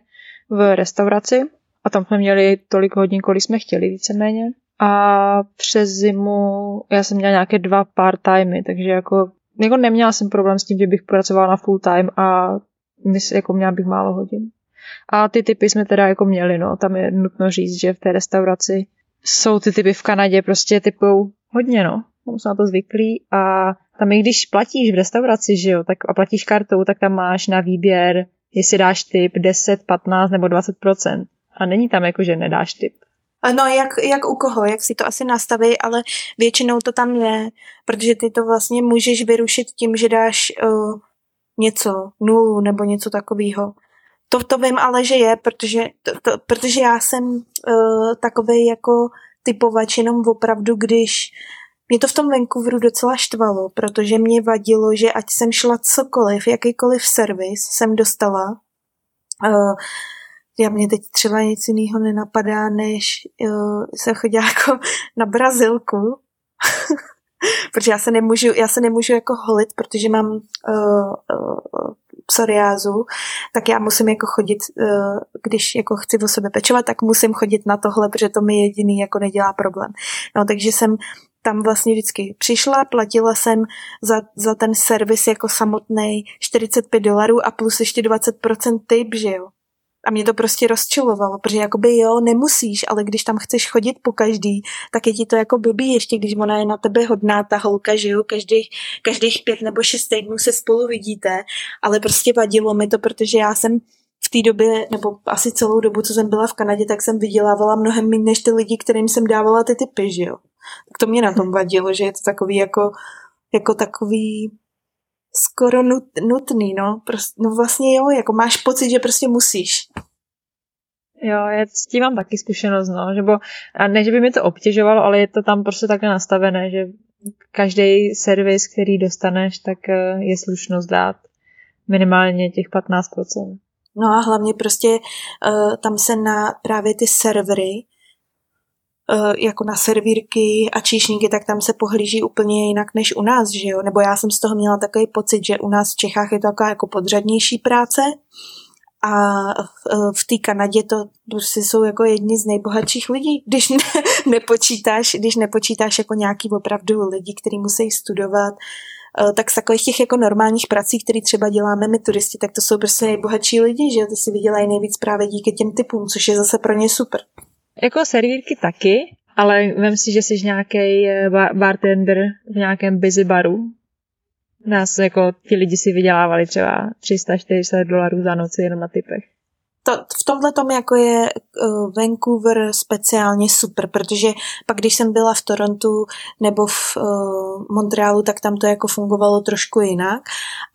v restauraci a tam jsme měli tolik hodin, kolik jsme chtěli víceméně. A přes zimu já jsem měla nějaké dva part-timey, takže jako, jako neměla jsem problém s tím, že bych pracovala na full time a jako měla bych málo hodin. A ty typy jsme teda jako měli, no, tam je nutno říct, že v té restauraci jsou ty typy v Kanadě prostě typou hodně, no. tam jsou na to zvyklí a tam i když platíš v restauraci, že jo, tak a platíš kartou, tak tam máš na výběr, jestli dáš tip 10, 15 nebo 20%. A není tam jako, že nedáš tip. No, jak, jak u koho, jak si to asi nastaví, ale většinou to tam je, protože ty to vlastně můžeš vyrušit tím, že dáš uh, něco, nulu nebo něco takového. To, to vím ale, že je, protože, to, to, protože já jsem uh, takový jako typovač jenom opravdu, když mě to v tom Vancouveru docela štvalo, protože mě vadilo, že ať jsem šla cokoliv, jakýkoliv servis jsem dostala, uh, já mě teď třeba nic jiného nenapadá, než uh, jsem chodila jako na Brazilku, protože já se nemůžu, já se nemůžu jako holit, protože mám uh, uh, psoriázu, tak já musím jako chodit, když jako chci o sebe pečovat, tak musím chodit na tohle, protože to mi jediný jako nedělá problém. No, takže jsem tam vlastně vždycky přišla, platila jsem za, za ten servis jako samotný 45 dolarů a plus ještě 20% tip, že jo. A mě to prostě rozčilovalo, protože jakoby jo, nemusíš, ale když tam chceš chodit po každý, tak je ti to jako blbý, ještě když ona je na tebe hodná, ta holka, že jo, každých, každých pět nebo šest týdnů se spolu vidíte, ale prostě vadilo mi to, protože já jsem v té době, nebo asi celou dobu, co jsem byla v Kanadě, tak jsem vydělávala mnohem méně než ty lidi, kterým jsem dávala ty typy, že jo. Tak to mě na tom vadilo, že je to takový jako, jako takový skoro nut, nutný, no. Prost, no vlastně jo, jako máš pocit, že prostě musíš. Jo, já s tím mám taky zkušenost, no, že bo, a ne, že by mi to obtěžovalo, ale je to tam prostě takhle nastavené, že každý servis, který dostaneš, tak eh, je slušnost dát minimálně těch 15%. No a hlavně prostě uh, tam se na právě ty servery jako na servírky a číšníky, tak tam se pohlíží úplně jinak než u nás, že jo? Nebo já jsem z toho měla takový pocit, že u nás v Čechách je to taková jako podřadnější práce a v, v té Kanadě to prostě jsou jako jedni z nejbohatších lidí, když ne, nepočítáš, když nepočítáš jako nějaký opravdu lidi, kteří musí studovat, eh, tak z takových těch jako normálních prací, které třeba děláme my turisti, tak to jsou prostě nejbohatší lidi, že ty si vydělají nejvíc právě díky těm typům, což je zase pro ně super. Jako servírky taky, ale vem si, že jsi nějaký eh, bartender v nějakém busy baru. Nás jako ti lidi si vydělávali třeba 300-400 dolarů za noc jenom na typech to, v tomhle tom jako je uh, Vancouver speciálně super, protože pak když jsem byla v Torontu nebo v uh, Montrealu, tak tam to jako fungovalo trošku jinak,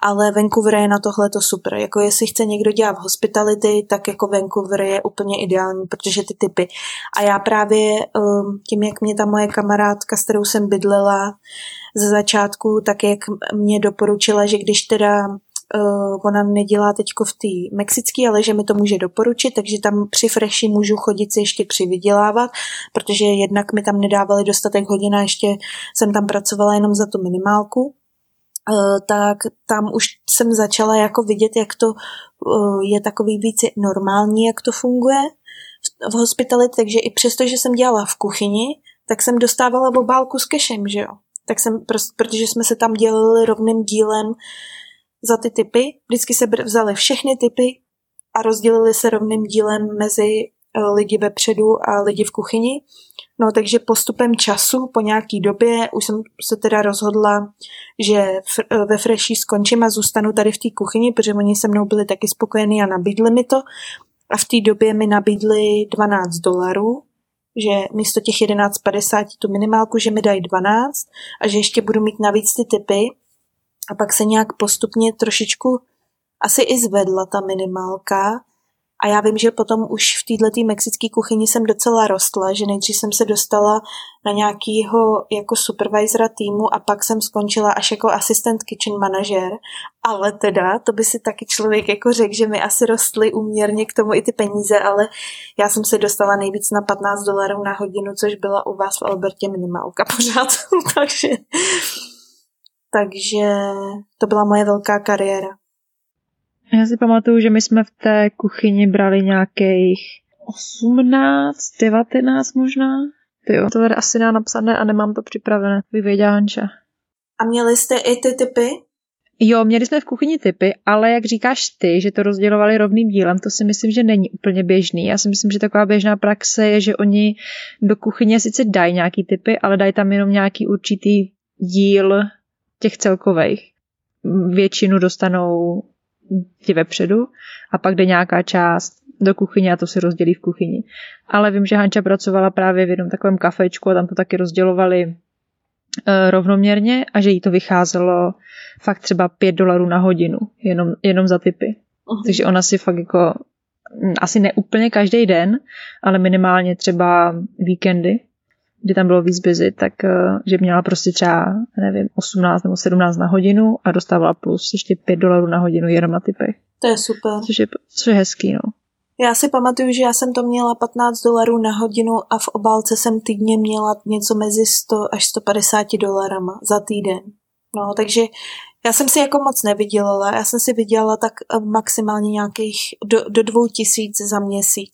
ale Vancouver je na tohle to super. Jako jestli chce někdo dělat v hospitality, tak jako Vancouver je úplně ideální, protože ty typy. A já právě um, tím, jak mě ta moje kamarádka, s kterou jsem bydlela ze začátku, tak jak mě doporučila, že když teda uh, ona nedělá teď v té mexické, ale že mi to může doporučit, takže tam při Freshi můžu chodit si ještě přivydělávat, protože jednak mi tam nedávali dostatek hodin a ještě jsem tam pracovala jenom za tu minimálku. Uh, tak tam už jsem začala jako vidět, jak to uh, je takový víc normální, jak to funguje v, v hospitalitě, takže i přesto, že jsem dělala v kuchyni, tak jsem dostávala obálku s kešem, že jo. Tak jsem, protože jsme se tam dělali rovným dílem za ty typy. Vždycky se vzali všechny typy a rozdělili se rovným dílem mezi eh, lidi vepředu a lidi v kuchyni. No takže postupem času, po nějaký době, už jsem se teda rozhodla, že eh, ve Freshi skončím a zůstanu tady v té kuchyni, protože oni se mnou byli taky spokojení a nabídli mi to. A v té době mi nabídli 12 dolarů, že místo těch 11,50 tu minimálku, že mi dají 12 a že ještě budu mít navíc ty typy a pak se nějak postupně trošičku asi i zvedla ta minimálka. A já vím, že potom už v této mexické kuchyni jsem docela rostla, že nejdřív jsem se dostala na nějakýho jako supervisora týmu a pak jsem skončila až jako asistent kitchen manažer. Ale teda, to by si taky člověk jako řekl, že mi asi rostly úměrně k tomu i ty peníze, ale já jsem se dostala nejvíc na 15 dolarů na hodinu, což byla u vás v Albertě minimálka pořád. Takže takže to byla moje velká kariéra. Já si pamatuju, že my jsme v té kuchyni brali nějakých 18, 19 možná. Ty jo, to tady asi nemám napsané a nemám to připravené. Vyvěděla Hanča. A měli jste i ty typy? Jo, měli jsme v kuchyni typy, ale jak říkáš ty, že to rozdělovali rovným dílem, to si myslím, že není úplně běžný. Já si myslím, že taková běžná praxe je, že oni do kuchyně sice dají nějaký typy, ale dají tam jenom nějaký určitý díl těch celkových. Většinu dostanou ti vepředu a pak jde nějaká část do kuchyně a to si rozdělí v kuchyni. Ale vím, že Hanča pracovala právě v jednom takovém kafečku a tam to taky rozdělovali uh, rovnoměrně a že jí to vycházelo fakt třeba 5 dolarů na hodinu, jenom, jenom za typy. Uh-huh. Takže ona si fakt jako asi ne úplně každý den, ale minimálně třeba víkendy, kdy tam bylo víc busy, tak eh, že měla prostě třeba, nevím, 18 nebo 17 na hodinu a dostávala plus ještě 5 dolarů na hodinu jenom na typech. To je super. Což je, což je hezký, no. Já si pamatuju, že já jsem to měla 15 dolarů na hodinu a v obálce jsem týdně měla něco mezi 100 až 150 dolarama za týden. No, takže já jsem si jako moc nevydělala, já jsem si vydělala tak eh, maximálně nějakých do, do dvou tisíc za měsíc.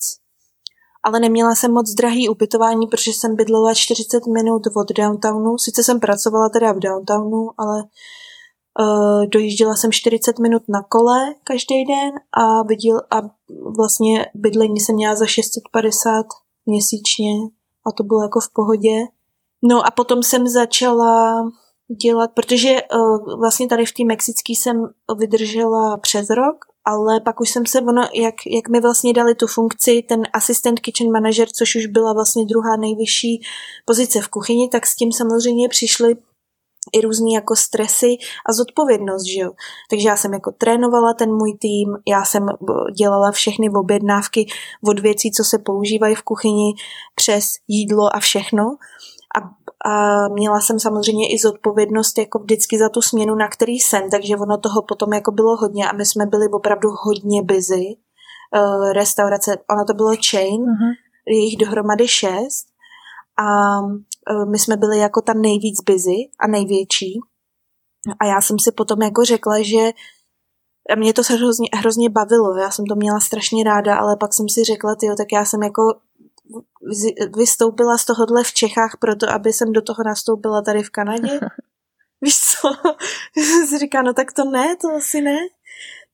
Ale neměla jsem moc drahý ubytování, protože jsem bydlela 40 minut od downtownu. Sice jsem pracovala teda v downtownu, ale uh, dojížděla jsem 40 minut na kole každý den a, viděl, a vlastně bydlení jsem měla za 650 měsíčně a to bylo jako v pohodě. No a potom jsem začala dělat, protože uh, vlastně tady v té mexické jsem vydržela přes rok, ale pak už jsem se, ono, jak, jak mi vlastně dali tu funkci, ten asistent kitchen manager, což už byla vlastně druhá nejvyšší pozice v kuchyni, tak s tím samozřejmě přišly i různý jako stresy a zodpovědnost, že jo. Takže já jsem jako trénovala ten můj tým, já jsem dělala všechny objednávky od věcí, co se používají v kuchyni, přes jídlo a všechno a, měla jsem samozřejmě i zodpovědnost jako vždycky za tu směnu, na který jsem, takže ono toho potom jako bylo hodně a my jsme byli opravdu hodně busy. Uh, restaurace, ono to bylo chain, uh-huh. je jich dohromady šest a uh, my jsme byli jako tam nejvíc busy a největší. A já jsem si potom jako řekla, že mě to se hrozně, hrozně bavilo, já jsem to měla strašně ráda, ale pak jsem si řekla, tyjo, tak já jsem jako vystoupila z tohohle v Čechách proto, aby jsem do toho nastoupila tady v Kanadě. Víš co? si říká, no tak to ne, to asi ne.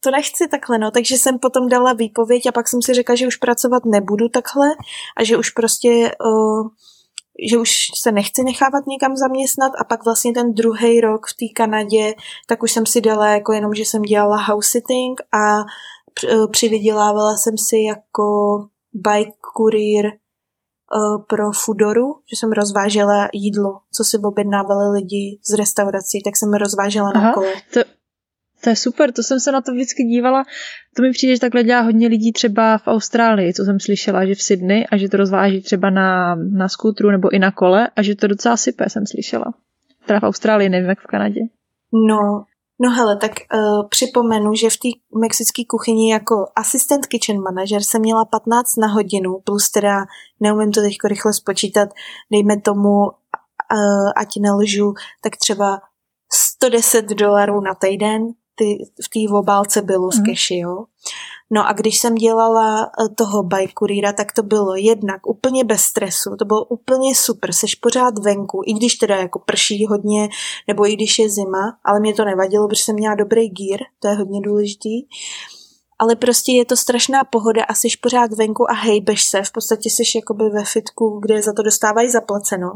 To nechci takhle, no. Takže jsem potom dala výpověď a pak jsem si řekla, že už pracovat nebudu takhle a že už prostě, uh, že už se nechci nechávat někam zaměstnat a pak vlastně ten druhý rok v té Kanadě, tak už jsem si dala jako jenom, že jsem dělala house sitting a přivydělávala jsem si jako bike courier pro Fudoru, že jsem rozvážela jídlo, co si objednávali lidi z restaurací, tak jsem rozvážela Aha, na kole. To, to je super, to jsem se na to vždycky dívala. To mi přijde, že takhle dělá hodně lidí třeba v Austrálii, co jsem slyšela, že v Sydney a že to rozváží třeba na, na skútru nebo i na kole a že to docela sype, jsem slyšela. Teda v Austrálii, nevím jak v Kanadě. No, No hele, tak uh, připomenu, že v té mexické kuchyni jako asistent kitchen manager jsem měla 15 na hodinu, plus teda neumím to teď rychle spočítat, dejme tomu, uh, ať nelžu, tak třeba 110 dolarů na týden, ty, v té obálce bylo z keši, mhm. jo. No a když jsem dělala eh, toho bike kurýra, tak to bylo jednak úplně bez stresu, to bylo úplně super, seš pořád venku, i když teda jako prší hodně, nebo i když je zima, ale mě to nevadilo, protože jsem měla dobrý gear, to je hodně důležitý. Ale prostě je to strašná pohoda a jsi pořád venku a hejbeš se, v podstatě jsi jakoby ve fitku, kde za to dostávají zaplaceno.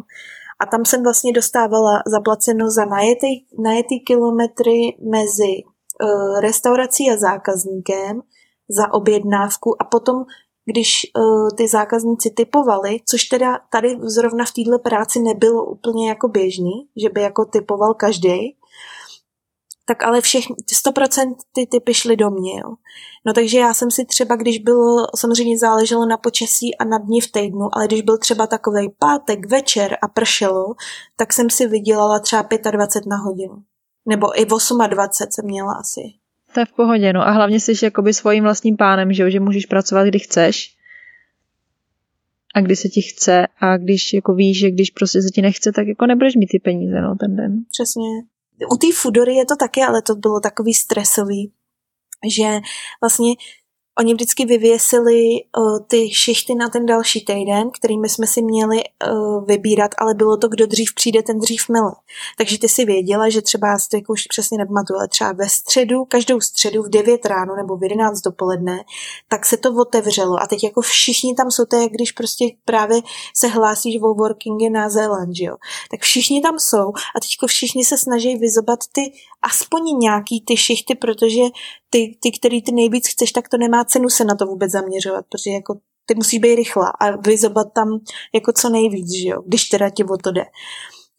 A tam jsem vlastně dostávala zaplaceno za najetý, najetý kilometry mezi uh, restaurací a zákazníkem, za objednávku a potom, když uh, ty zákazníci typovali, což teda tady zrovna v této práci nebylo úplně jako běžný, že by jako typoval každý, tak ale všechny, 100% ty typy šly do mě. Jo. No takže já jsem si třeba, když bylo, samozřejmě záleželo na počasí a na dní v týdnu, ale když byl třeba takový pátek, večer a pršelo, tak jsem si vydělala třeba 25 na hodinu. Nebo i 28 jsem měla asi to je v pohodě, no a hlavně jsi jakoby svým vlastním pánem, že, jo? že můžeš pracovat, kdy chceš a kdy se ti chce a když jako víš, že když prostě se ti nechce, tak jako nebudeš mít ty peníze, no, ten den. Přesně. U té Fudory je to taky, ale to bylo takový stresový, že vlastně oni vždycky vyvěsili uh, ty šichty na ten další týden, kterými jsme si měli uh, vybírat, ale bylo to, kdo dřív přijde, ten dřív mile. Takže ty si věděla, že třeba, já si to jako už přesně nepamatuju, ale třeba ve středu, každou středu v 9 ráno nebo v 11 dopoledne, tak se to otevřelo a teď jako všichni tam jsou, to jak když prostě právě se hlásíš o workingy na Zéland, jo. Tak všichni tam jsou a teď všichni se snaží vyzobat ty aspoň nějaký ty šichty, protože ty, ty, který ty nejvíc chceš, tak to nemá cenu se na to vůbec zaměřovat, protože jako ty musí být rychlá a vyzobat tam jako co nejvíc, že jo, když teda ti o to jde.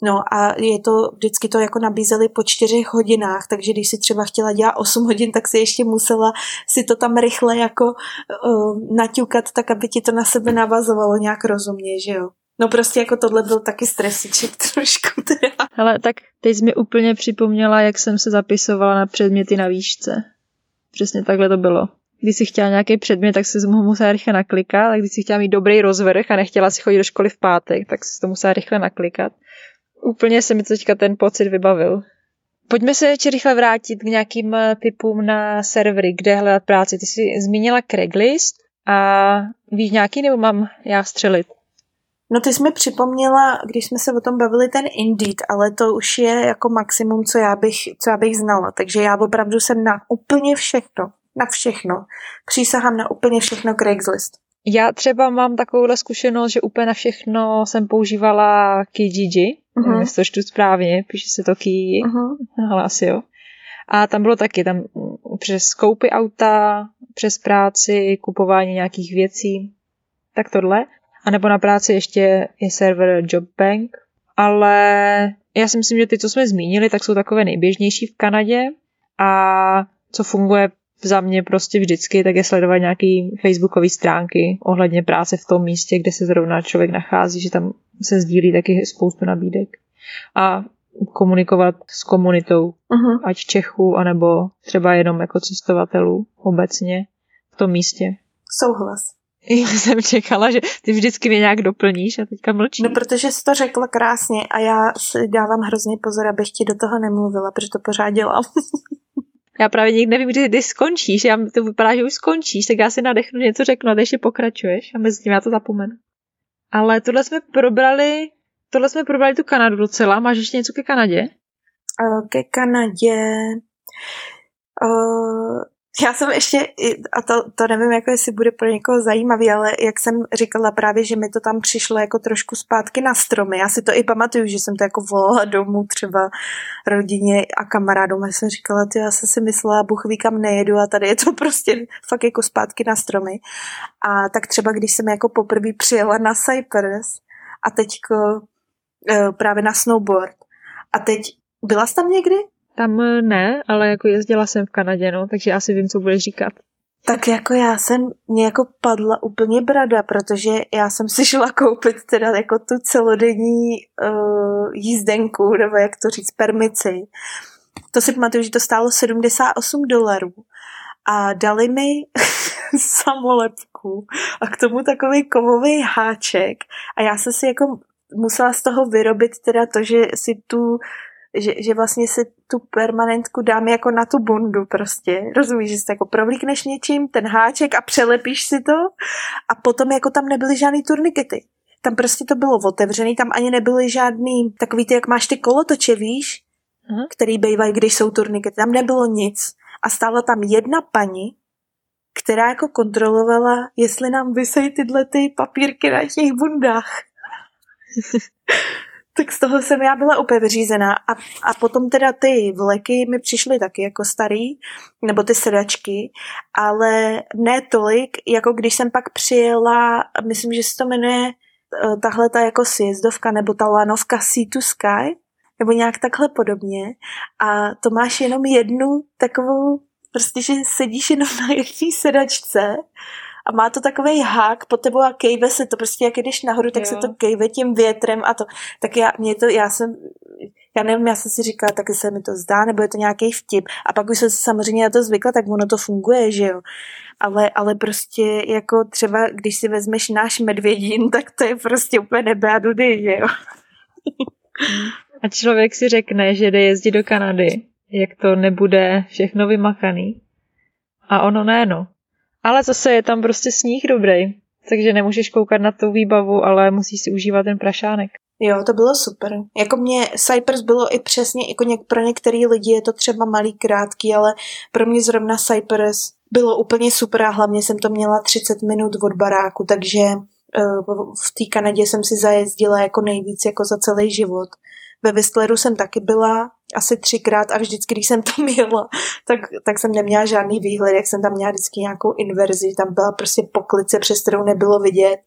No a je to, vždycky to jako nabízeli po čtyřech hodinách, takže když si třeba chtěla dělat 8 hodin, tak si ještě musela si to tam rychle jako uh, naťukat, tak aby ti to na sebe navazovalo nějak rozumně, že jo. No prostě jako tohle byl taky stresiček trošku teda. Ale tak teď jsi mi úplně připomněla, jak jsem se zapisovala na předměty na výšce. Přesně takhle to bylo. Když si chtěla nějaký předmět, tak si ho musela rychle naklikat, a když si chtěla mít dobrý rozvrh a nechtěla si chodit do školy v pátek, tak si to musela rychle naklikat. Úplně se mi teďka ten pocit vybavil. Pojďme se ještě rychle vrátit k nějakým eh, typům na servery, kde hledat práci. Ty jsi zmínila Craigslist a víš nějaký, nebo mám já střelit? No ty jsi mi připomněla, když jsme se o tom bavili, ten Indeed, ale to už je jako maximum, co já bych, co já bych znala. Takže já opravdu jsem na úplně všechno, na všechno. Přísahám na úplně všechno Craigslist. Já třeba mám takovouhle zkušenost, že úplně na všechno jsem používala Kijiji, uh-huh. jestli to čtu správně, píše se to Kiji, uh-huh. ale asi jo. A tam bylo taky, tam přes koupy auta, přes práci, kupování nějakých věcí, tak tohle. A nebo na práci ještě je server JobBank. Ale já si myslím, že ty, co jsme zmínili, tak jsou takové nejběžnější v Kanadě. A co funguje za mě prostě vždycky, tak je sledovat nějaký facebookové stránky ohledně práce v tom místě, kde se zrovna člověk nachází, že tam se sdílí taky spoustu nabídek. A komunikovat s komunitou, uh-huh. ať Čechů, anebo třeba jenom jako cestovatelů obecně v tom místě. Souhlas. Já jsem čekala, že ty vždycky mě nějak doplníš a teďka mlčíš. No, protože jsi to řekla krásně a já si dávám hrozně pozor, abych ti do toho nemluvila, protože to pořád dělám. já právě nikdy nevím, kdy ty skončíš. Já, to vypadá, že už skončíš, tak já si nadechnu něco řeknu a ty ještě pokračuješ a mezi tím já to zapomenu. Ale tohle jsme probrali, tohle jsme probrali tu Kanadu docela. Máš ještě něco ke Kanadě? Uh, ke Kanadě... Uh, já jsem ještě, a to, to nevím, jako jestli bude pro někoho zajímavý, ale jak jsem říkala právě, že mi to tam přišlo jako trošku zpátky na stromy. Já si to i pamatuju, že jsem to jako volala domů třeba rodině a kamarádům. Já jsem říkala, ty já jsem si myslela, Bůh ví kam nejedu a tady je to prostě fakt jako zpátky na stromy. A tak třeba když jsem jako poprvé přijela na Cypress a teďko e, právě na snowboard a teď byla jsi tam někdy? Tam eh, ne, ale jako jezdila jsem v Kanadě, no, takže asi vím, co budeš říkat. Tak jako já jsem, mě jako padla úplně brada, protože já jsem si šla koupit teda jako tu celodenní uh, jízdenku, nebo jak to říct, permici. To si pamatuju, že to stálo 78 dolarů. A dali mi samolepku a k tomu takový kovový háček. A já jsem si jako musela z toho vyrobit teda to, že si tu že, že vlastně si tu permanentku dám jako na tu bundu prostě. Rozumíš, že si to jako provlíkneš něčím, ten háček a přelepíš si to a potom jako tam nebyly žádný turnikety. Tam prostě to bylo otevřený, tam ani nebyly žádný takový ty, jak máš ty kolotoče, víš, uh-huh. který bývají, když jsou turnikety. Tam nebylo nic. A stála tam jedna paní, která jako kontrolovala, jestli nám vysejí tyhle ty papírky na těch bundách. tak z toho jsem já byla úplně vyřízená. A, a potom teda ty vleky mi přišly taky jako starý, nebo ty sedačky, ale ne tolik, jako když jsem pak přijela, myslím, že se to jmenuje eh, tahle ta jako sjezdovka, nebo ta lanovka Sea to Sky, nebo nějak takhle podobně. A to máš jenom jednu takovou, prostě, že sedíš jenom na jedné sedačce a má to takový hák pod tebou a kejve se to, prostě jak jdeš nahoru, tak jo. se to kejve tím větrem a to. Tak já, mě to, já jsem, já nevím, já jsem si říkala, tak se mi to zdá, nebo je to nějaký vtip. A pak už jsem samozřejmě na to zvykla, tak ono to funguje, že jo. Ale, ale prostě jako třeba, když si vezmeš náš medvědín, tak to je prostě úplně nebe a dudy, že jo. A člověk si řekne, že jde jezdit do Kanady, jak to nebude všechno vymakaný. A ono ne, no. Ale zase je tam prostě sníh dobrý, takže nemůžeš koukat na tu výbavu, ale musíš si užívat ten prašánek. Jo, to bylo super. Jako mě Cyprus bylo i přesně, jako něk, pro některý lidi je to třeba malý, krátký, ale pro mě zrovna Cyprus bylo úplně super a hlavně jsem to měla 30 minut od baráku, takže uh, v té Kanadě jsem si zajezdila jako nejvíc jako za celý život. Ve Whistleru jsem taky byla asi třikrát a vždycky, když jsem tam jela, tak, tak jsem neměla žádný výhled, jak jsem tam měla vždycky nějakou inverzi, tam byla prostě poklice, přes kterou nebylo vidět.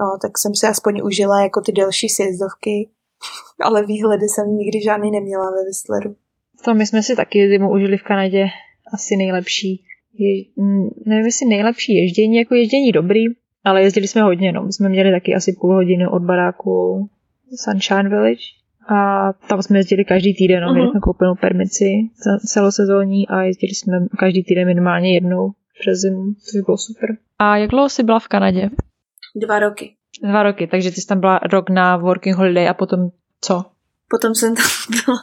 No, tak jsem si aspoň užila jako ty delší sjezdovky, ale výhledy jsem nikdy žádný neměla ve Whistleru. To my jsme si taky zimu užili v Kanadě asi nejlepší. Je, mm, nevím, jestli nejlepší ježdění, jako ježdění dobrý, ale jezdili jsme hodně, no. My jsme měli taky asi půl hodiny od baráku Sunshine Village a tam jsme jezdili každý týden, no, uh-huh. měli jsme koupenou permici celosezónní a jezdili jsme každý týden minimálně jednou přes zimu, což bylo super. A jak dlouho jsi byla v Kanadě? Dva roky. Dva roky, takže ty jsi tam byla rok na working holiday a potom co? Potom jsem tam byla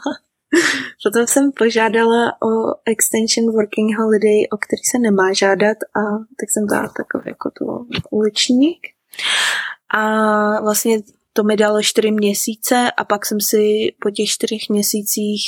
Potom jsem požádala o extension working holiday, o který se nemá žádat a tak jsem dala takový jako to uličník. A vlastně to mi dalo čtyři měsíce a pak jsem si po těch čtyřech měsících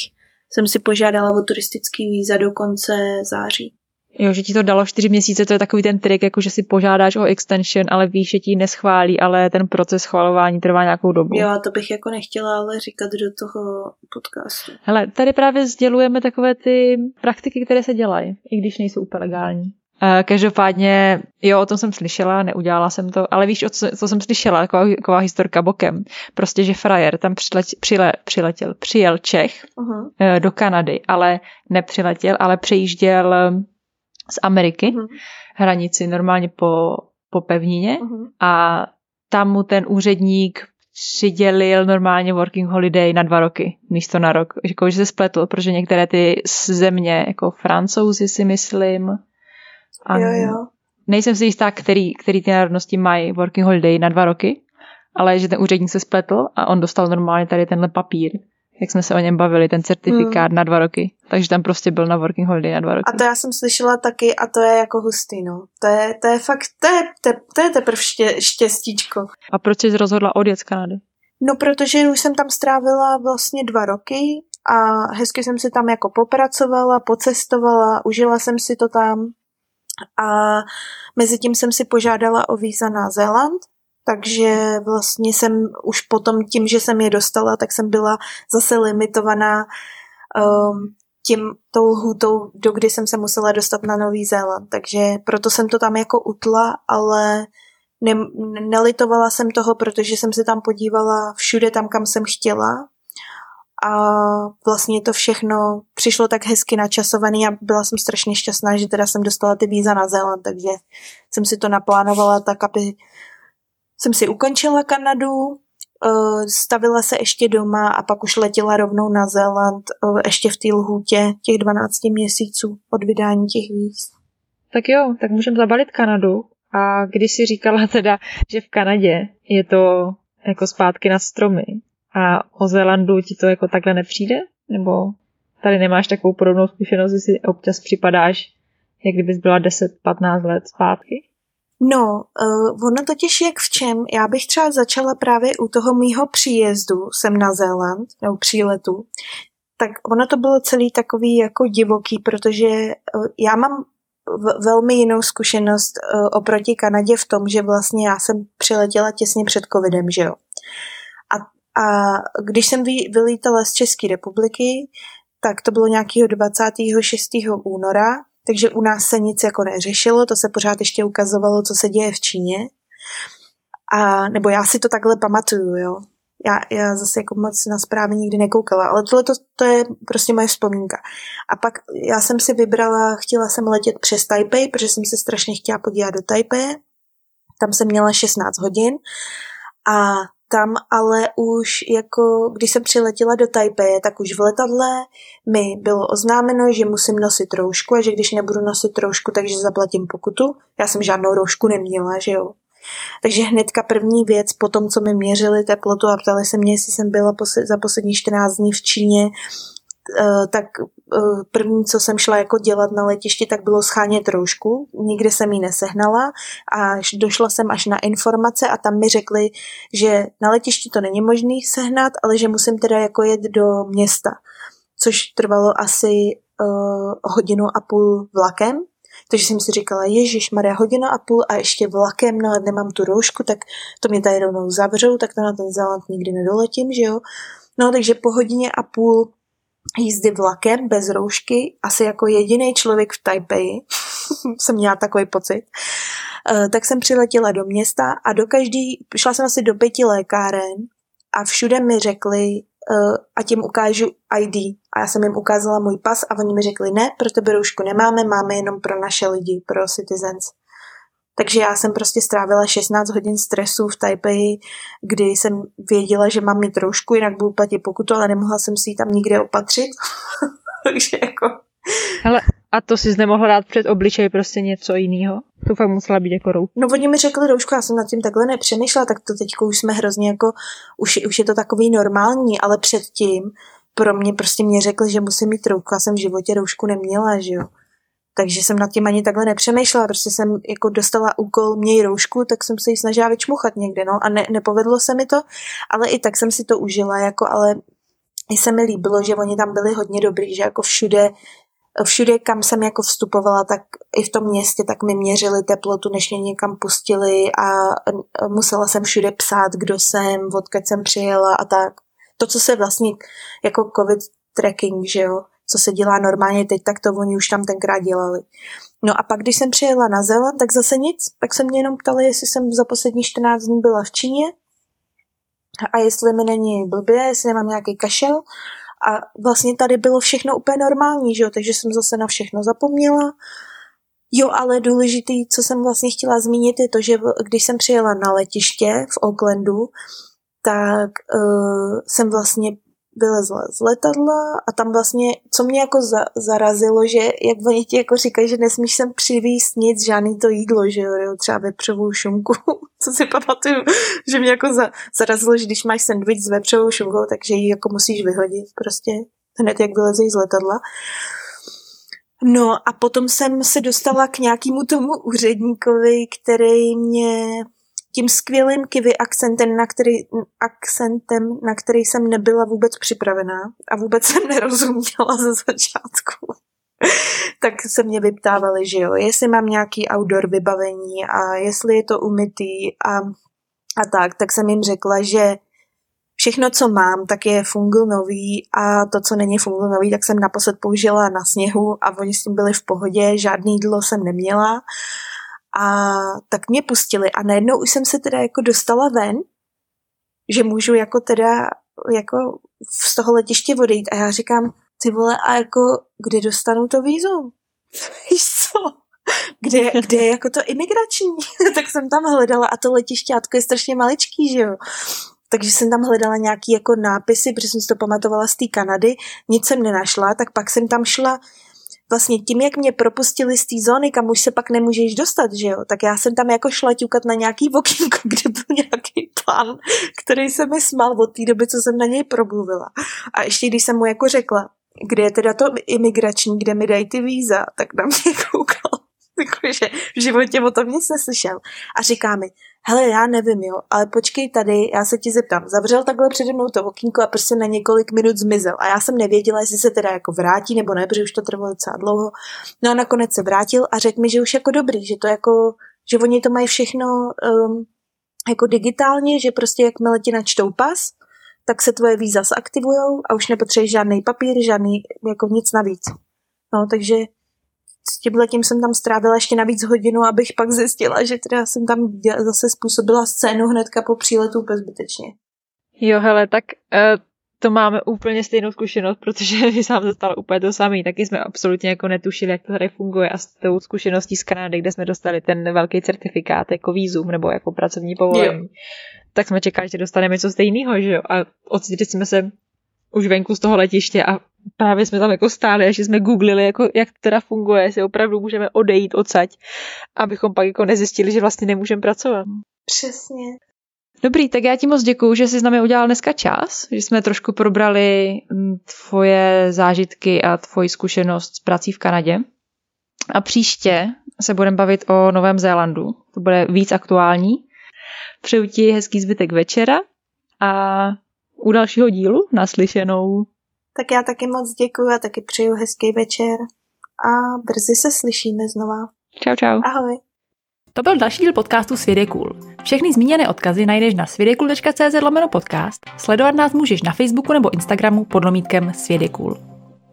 jsem si požádala o turistický víza do konce září. Jo, že ti to dalo čtyři měsíce, to je takový ten trik, jako že si požádáš o extension, ale víš, že ti neschválí, ale ten proces schvalování trvá nějakou dobu. Jo, to bych jako nechtěla ale říkat do toho podcastu. Hele, tady právě sdělujeme takové ty praktiky, které se dělají, i když nejsou úplně legální. Každopádně, jo, o tom jsem slyšela, neudělala jsem to, ale víš, o co, co jsem slyšela, taková, taková historka bokem. Prostě, že frajer tam přiletěl, přile, přiletěl, přijel Čech uh-huh. do Kanady, ale nepřiletěl, ale přejížděl z Ameriky, uh-huh. hranici normálně po, po pevnině uh-huh. a tam mu ten úředník přidělil normálně working holiday na dva roky místo na rok. Jako, že se spletl, protože některé ty země, jako francouzi si myslím, a jo, jo. nejsem si jistá, který, který ty národnosti mají working holiday na dva roky, ale že ten úředník se spletl a on dostal normálně tady tenhle papír jak jsme se o něm bavili, ten certifikát hmm. na dva roky. Takže tam prostě byl na working holiday na dva roky. A to já jsem slyšela taky a to je jako hustý, no. To je, to je fakt, to je, to, to je teprve ště, štěstíčko. A proč jsi rozhodla odjet z Kanady? No, protože už jsem tam strávila vlastně dva roky a hezky jsem si tam jako popracovala, pocestovala, užila jsem si to tam a mezi tím jsem si požádala o víza na Zéland takže vlastně jsem už potom tím, že jsem je dostala, tak jsem byla zase limitovaná um, tím tou lhůtou, do kdy jsem se musela dostat na Nový Zéland. Takže proto jsem to tam jako utla, ale ne, nelitovala jsem toho, protože jsem se tam podívala všude tam, kam jsem chtěla. A vlastně to všechno přišlo tak hezky načasovaný a byla jsem strašně šťastná, že teda jsem dostala ty víza na Zéland, takže jsem si to naplánovala tak, aby jsem si ukončila Kanadu, eh, stavila se ještě doma a pak už letěla rovnou na Zéland eh, ještě v té lhůtě těch 12 měsíců od vydání těch víz. Tak jo, tak můžeme zabalit Kanadu. A když si říkala teda, že v Kanadě je to jako zpátky na stromy a o Zélandu ti to jako takhle nepřijde? Nebo tady nemáš takovou podobnou zkušenost, že si občas připadáš, jak kdybys byla 10-15 let zpátky? No, uh, ono totiž jak v čem, já bych třeba začala právě u toho mýho příjezdu sem na Zéland, nebo příletu, tak ono to bylo celý takový jako divoký, protože uh, já mám v, velmi jinou zkušenost uh, oproti Kanadě v tom, že vlastně já jsem přiletěla těsně před covidem, že jo. A, a když jsem vy, vylítala z České republiky, tak to bylo nějakého 26. února takže u nás se nic jako neřešilo, to se pořád ještě ukazovalo, co se děje v Číně. A, nebo já si to takhle pamatuju, jo. Já, já zase jako moc na zprávy nikdy nekoukala, ale tohle to, to je prostě moje vzpomínka. A pak já jsem si vybrala, chtěla jsem letět přes Taipei, protože jsem se strašně chtěla podívat do Taipei. Tam jsem měla 16 hodin a tam ale už jako, když jsem přiletěla do Taipei, tak už v letadle mi bylo oznámeno, že musím nosit roušku a že když nebudu nosit roušku, takže zaplatím pokutu. Já jsem žádnou roušku neměla, že jo. Takže hnedka první věc po tom, co mi měřili teplotu a ptali se mě, jestli jsem byla za poslední 14 dní v Číně, tak eh, první, co jsem šla jako dělat na letišti, tak bylo schánět roušku. Nikde jsem ji nesehnala a došla jsem až na informace a tam mi řekli, že na letišti to není možné sehnat, ale že musím teda jako jet do města, což trvalo asi uh, hodinu a půl vlakem, takže jsem si říkala, Ježíš Maria, hodina a půl a ještě vlakem, no nemám tu roušku, tak to mě tady rovnou zavřou, tak to na ten Zéland nikdy nedoletím, že jo. No takže po hodině a půl jízdy vlakem bez roušky, asi jako jediný člověk v Taipei, jsem měla takový pocit, eh, tak jsem přiletěla do města a do každý, šla jsem asi do pěti lékáren a všude mi řekli, uh, a tím ukážu ID. A já jsem jim ukázala můj pas a oni mi řekli, ne, pro tebe roušku nemáme, máme jenom pro naše lidi, pro citizens. Takže já jsem prostě strávila 16 hodin stresu v Taipei, kdy jsem věděla, že mám mít trošku, jinak budu platit pokutu, ale nemohla jsem si ji tam nikde opatřit. Takže jako... Hele, a to si nemohla dát před obličej prostě něco jiného? To fakt musela být jako rouška. No oni mi řekli roušku, já jsem nad tím takhle nepřemýšlela, tak to teď už jsme hrozně jako, už, už je to takový normální, ale předtím pro mě prostě mě řekli, že musím mít roušku, já jsem v životě roušku neměla, že jo. Takže jsem nad tím ani takhle nepřemýšlela, prostě jsem jako dostala úkol měj roušku, tak jsem se ji snažila vyčmuchat někde, no a ne, nepovedlo se mi to, ale i tak jsem si to užila, jako ale i se mi líbilo, že oni tam byli hodně dobrý, že jako všude všude, kam jsem jako vstupovala, tak i v tom městě, tak mi měřili teplotu, než mě někam pustili a musela jsem všude psát, kdo jsem, odkud jsem přijela a tak. To, co se vlastně jako covid tracking, že jo, co se dělá normálně teď, tak to oni už tam tenkrát dělali. No a pak, když jsem přijela na Zéland, tak zase nic. Pak se mě jenom ptali, jestli jsem za poslední 14 dní byla v Číně a jestli mi není blbě, jestli nemám nějaký kašel. A vlastně tady bylo všechno úplně normální, že jo? takže jsem zase na všechno zapomněla. Jo, ale důležitý, co jsem vlastně chtěla zmínit, je to, že když jsem přijela na letiště v Aucklandu, tak uh, jsem vlastně vylezla z letadla a tam vlastně, co mě jako za, zarazilo, že jak oni ti jako říkají, že nesmíš sem přivíst nic, žádný to jídlo, že jo, třeba vepřovou šunku, co si pamatuju, že mě jako za, zarazilo, že když máš sandwich s vepřovou šunkou, takže ji jako musíš vyhodit prostě hned jak vylezeš z letadla. No a potom jsem se dostala k nějakému tomu úředníkovi, který mě tím skvělým kivy akcentem, na který, akcentem, na který jsem nebyla vůbec připravená a vůbec jsem nerozuměla ze začátku. tak se mě vyptávali, že jo, jestli mám nějaký outdoor vybavení a jestli je to umytý a, a tak, tak jsem jim řekla, že všechno, co mám, tak je nový a to, co není nový, tak jsem naposled použila na sněhu a oni s tím byli v pohodě, žádný jídlo jsem neměla a tak mě pustili a najednou už jsem se teda jako dostala ven, že můžu jako teda jako z toho letiště odejít a já říkám, ty vole, a jako kde dostanu to vízum? Víš co? Kde, kde je jako to imigrační? tak jsem tam hledala a to letišťátko je strašně maličký, že jo? takže jsem tam hledala nějaký jako nápisy, protože jsem si to pamatovala z té Kanady, nic jsem nenašla, tak pak jsem tam šla vlastně tím, jak mě propustili z té zóny, kam už se pak nemůžeš dostat, že jo, tak já jsem tam jako šla ťukat na nějaký okýnko, kde byl nějaký pán, který se mi smál od té doby, co jsem na něj promluvila. A ještě když jsem mu jako řekla, kde je teda to imigrační, kde mi dají ty víza, tak na mě koukal, že v životě o tom nic neslyšel. A říká mi, hele, já nevím, jo, ale počkej tady, já se ti zeptám. Zavřel takhle přede mnou to okýnko a prostě na několik minut zmizel. A já jsem nevěděla, jestli se teda jako vrátí nebo ne, protože už to trvalo docela dlouho. No a nakonec se vrátil a řekl mi, že už jako dobrý, že to jako, že oni to mají všechno um, jako digitálně, že prostě jakmile ti načtou pas, tak se tvoje víza zaktivujou a už nepotřebuješ žádný papír, žádný jako nic navíc. No, takže s tímhle tím jsem tam strávila ještě navíc hodinu, abych pak zjistila, že teda jsem tam zase způsobila scénu hnedka po příletu úplně zbytečně. Jo, hele, tak uh, to máme úplně stejnou zkušenost, protože my sám se stalo úplně to samé. Taky jsme absolutně jako netušili, jak to tady funguje a s tou zkušeností z Kanady, kde jsme dostali ten velký certifikát jako výzum nebo jako pracovní povolení, jo. tak jsme čekali, že dostaneme něco stejného, že jo? A ocitli jsme se už venku z toho letiště a právě jsme tam jako stáli a že jsme googlili, jako, jak to teda funguje, jestli opravdu můžeme odejít odsaď, abychom pak jako nezjistili, že vlastně nemůžeme pracovat. Přesně. Dobrý, tak já ti moc děkuju, že jsi s námi udělal dneska čas, že jsme trošku probrali mm, tvoje zážitky a tvoji zkušenost s prací v Kanadě. A příště se budeme bavit o Novém Zélandu. To bude víc aktuální. Přeju ti hezký zbytek večera a u dalšího dílu naslyšenou. Tak já taky moc děkuji a taky přeju hezký večer a brzy se slyšíme znova. Čau, čau. Ahoj. To byl další díl podcastu Svět je cool. Všechny zmíněné odkazy najdeš na svědekul.cz lomeno podcast. Sledovat nás můžeš na Facebooku nebo Instagramu pod lomítkem Svět je cool.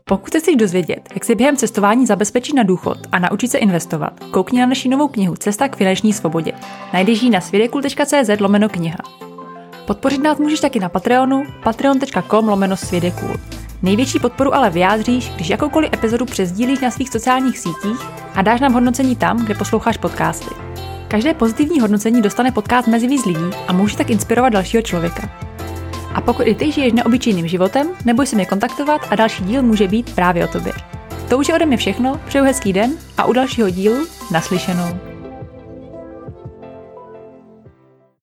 Pokud se chceš dozvědět, jak si během cestování zabezpečit na důchod a naučit se investovat, koukni na naši novou knihu Cesta k finanční svobodě. Najdeš ji na svědekul.cz lomeno kniha. Podpořit nás můžeš taky na Patreonu patreon.com lomeno svědekul. Největší podporu ale vyjádříš, když jakoukoliv epizodu přezdílíš na svých sociálních sítích a dáš nám hodnocení tam, kde posloucháš podcasty. Každé pozitivní hodnocení dostane podcast mezi víc lidí a může tak inspirovat dalšího člověka. A pokud i ty žiješ neobyčejným životem, neboj se mě kontaktovat a další díl může být právě o tobě. To už je ode mě všechno, přeju hezký den a u dalšího dílu naslyšenou.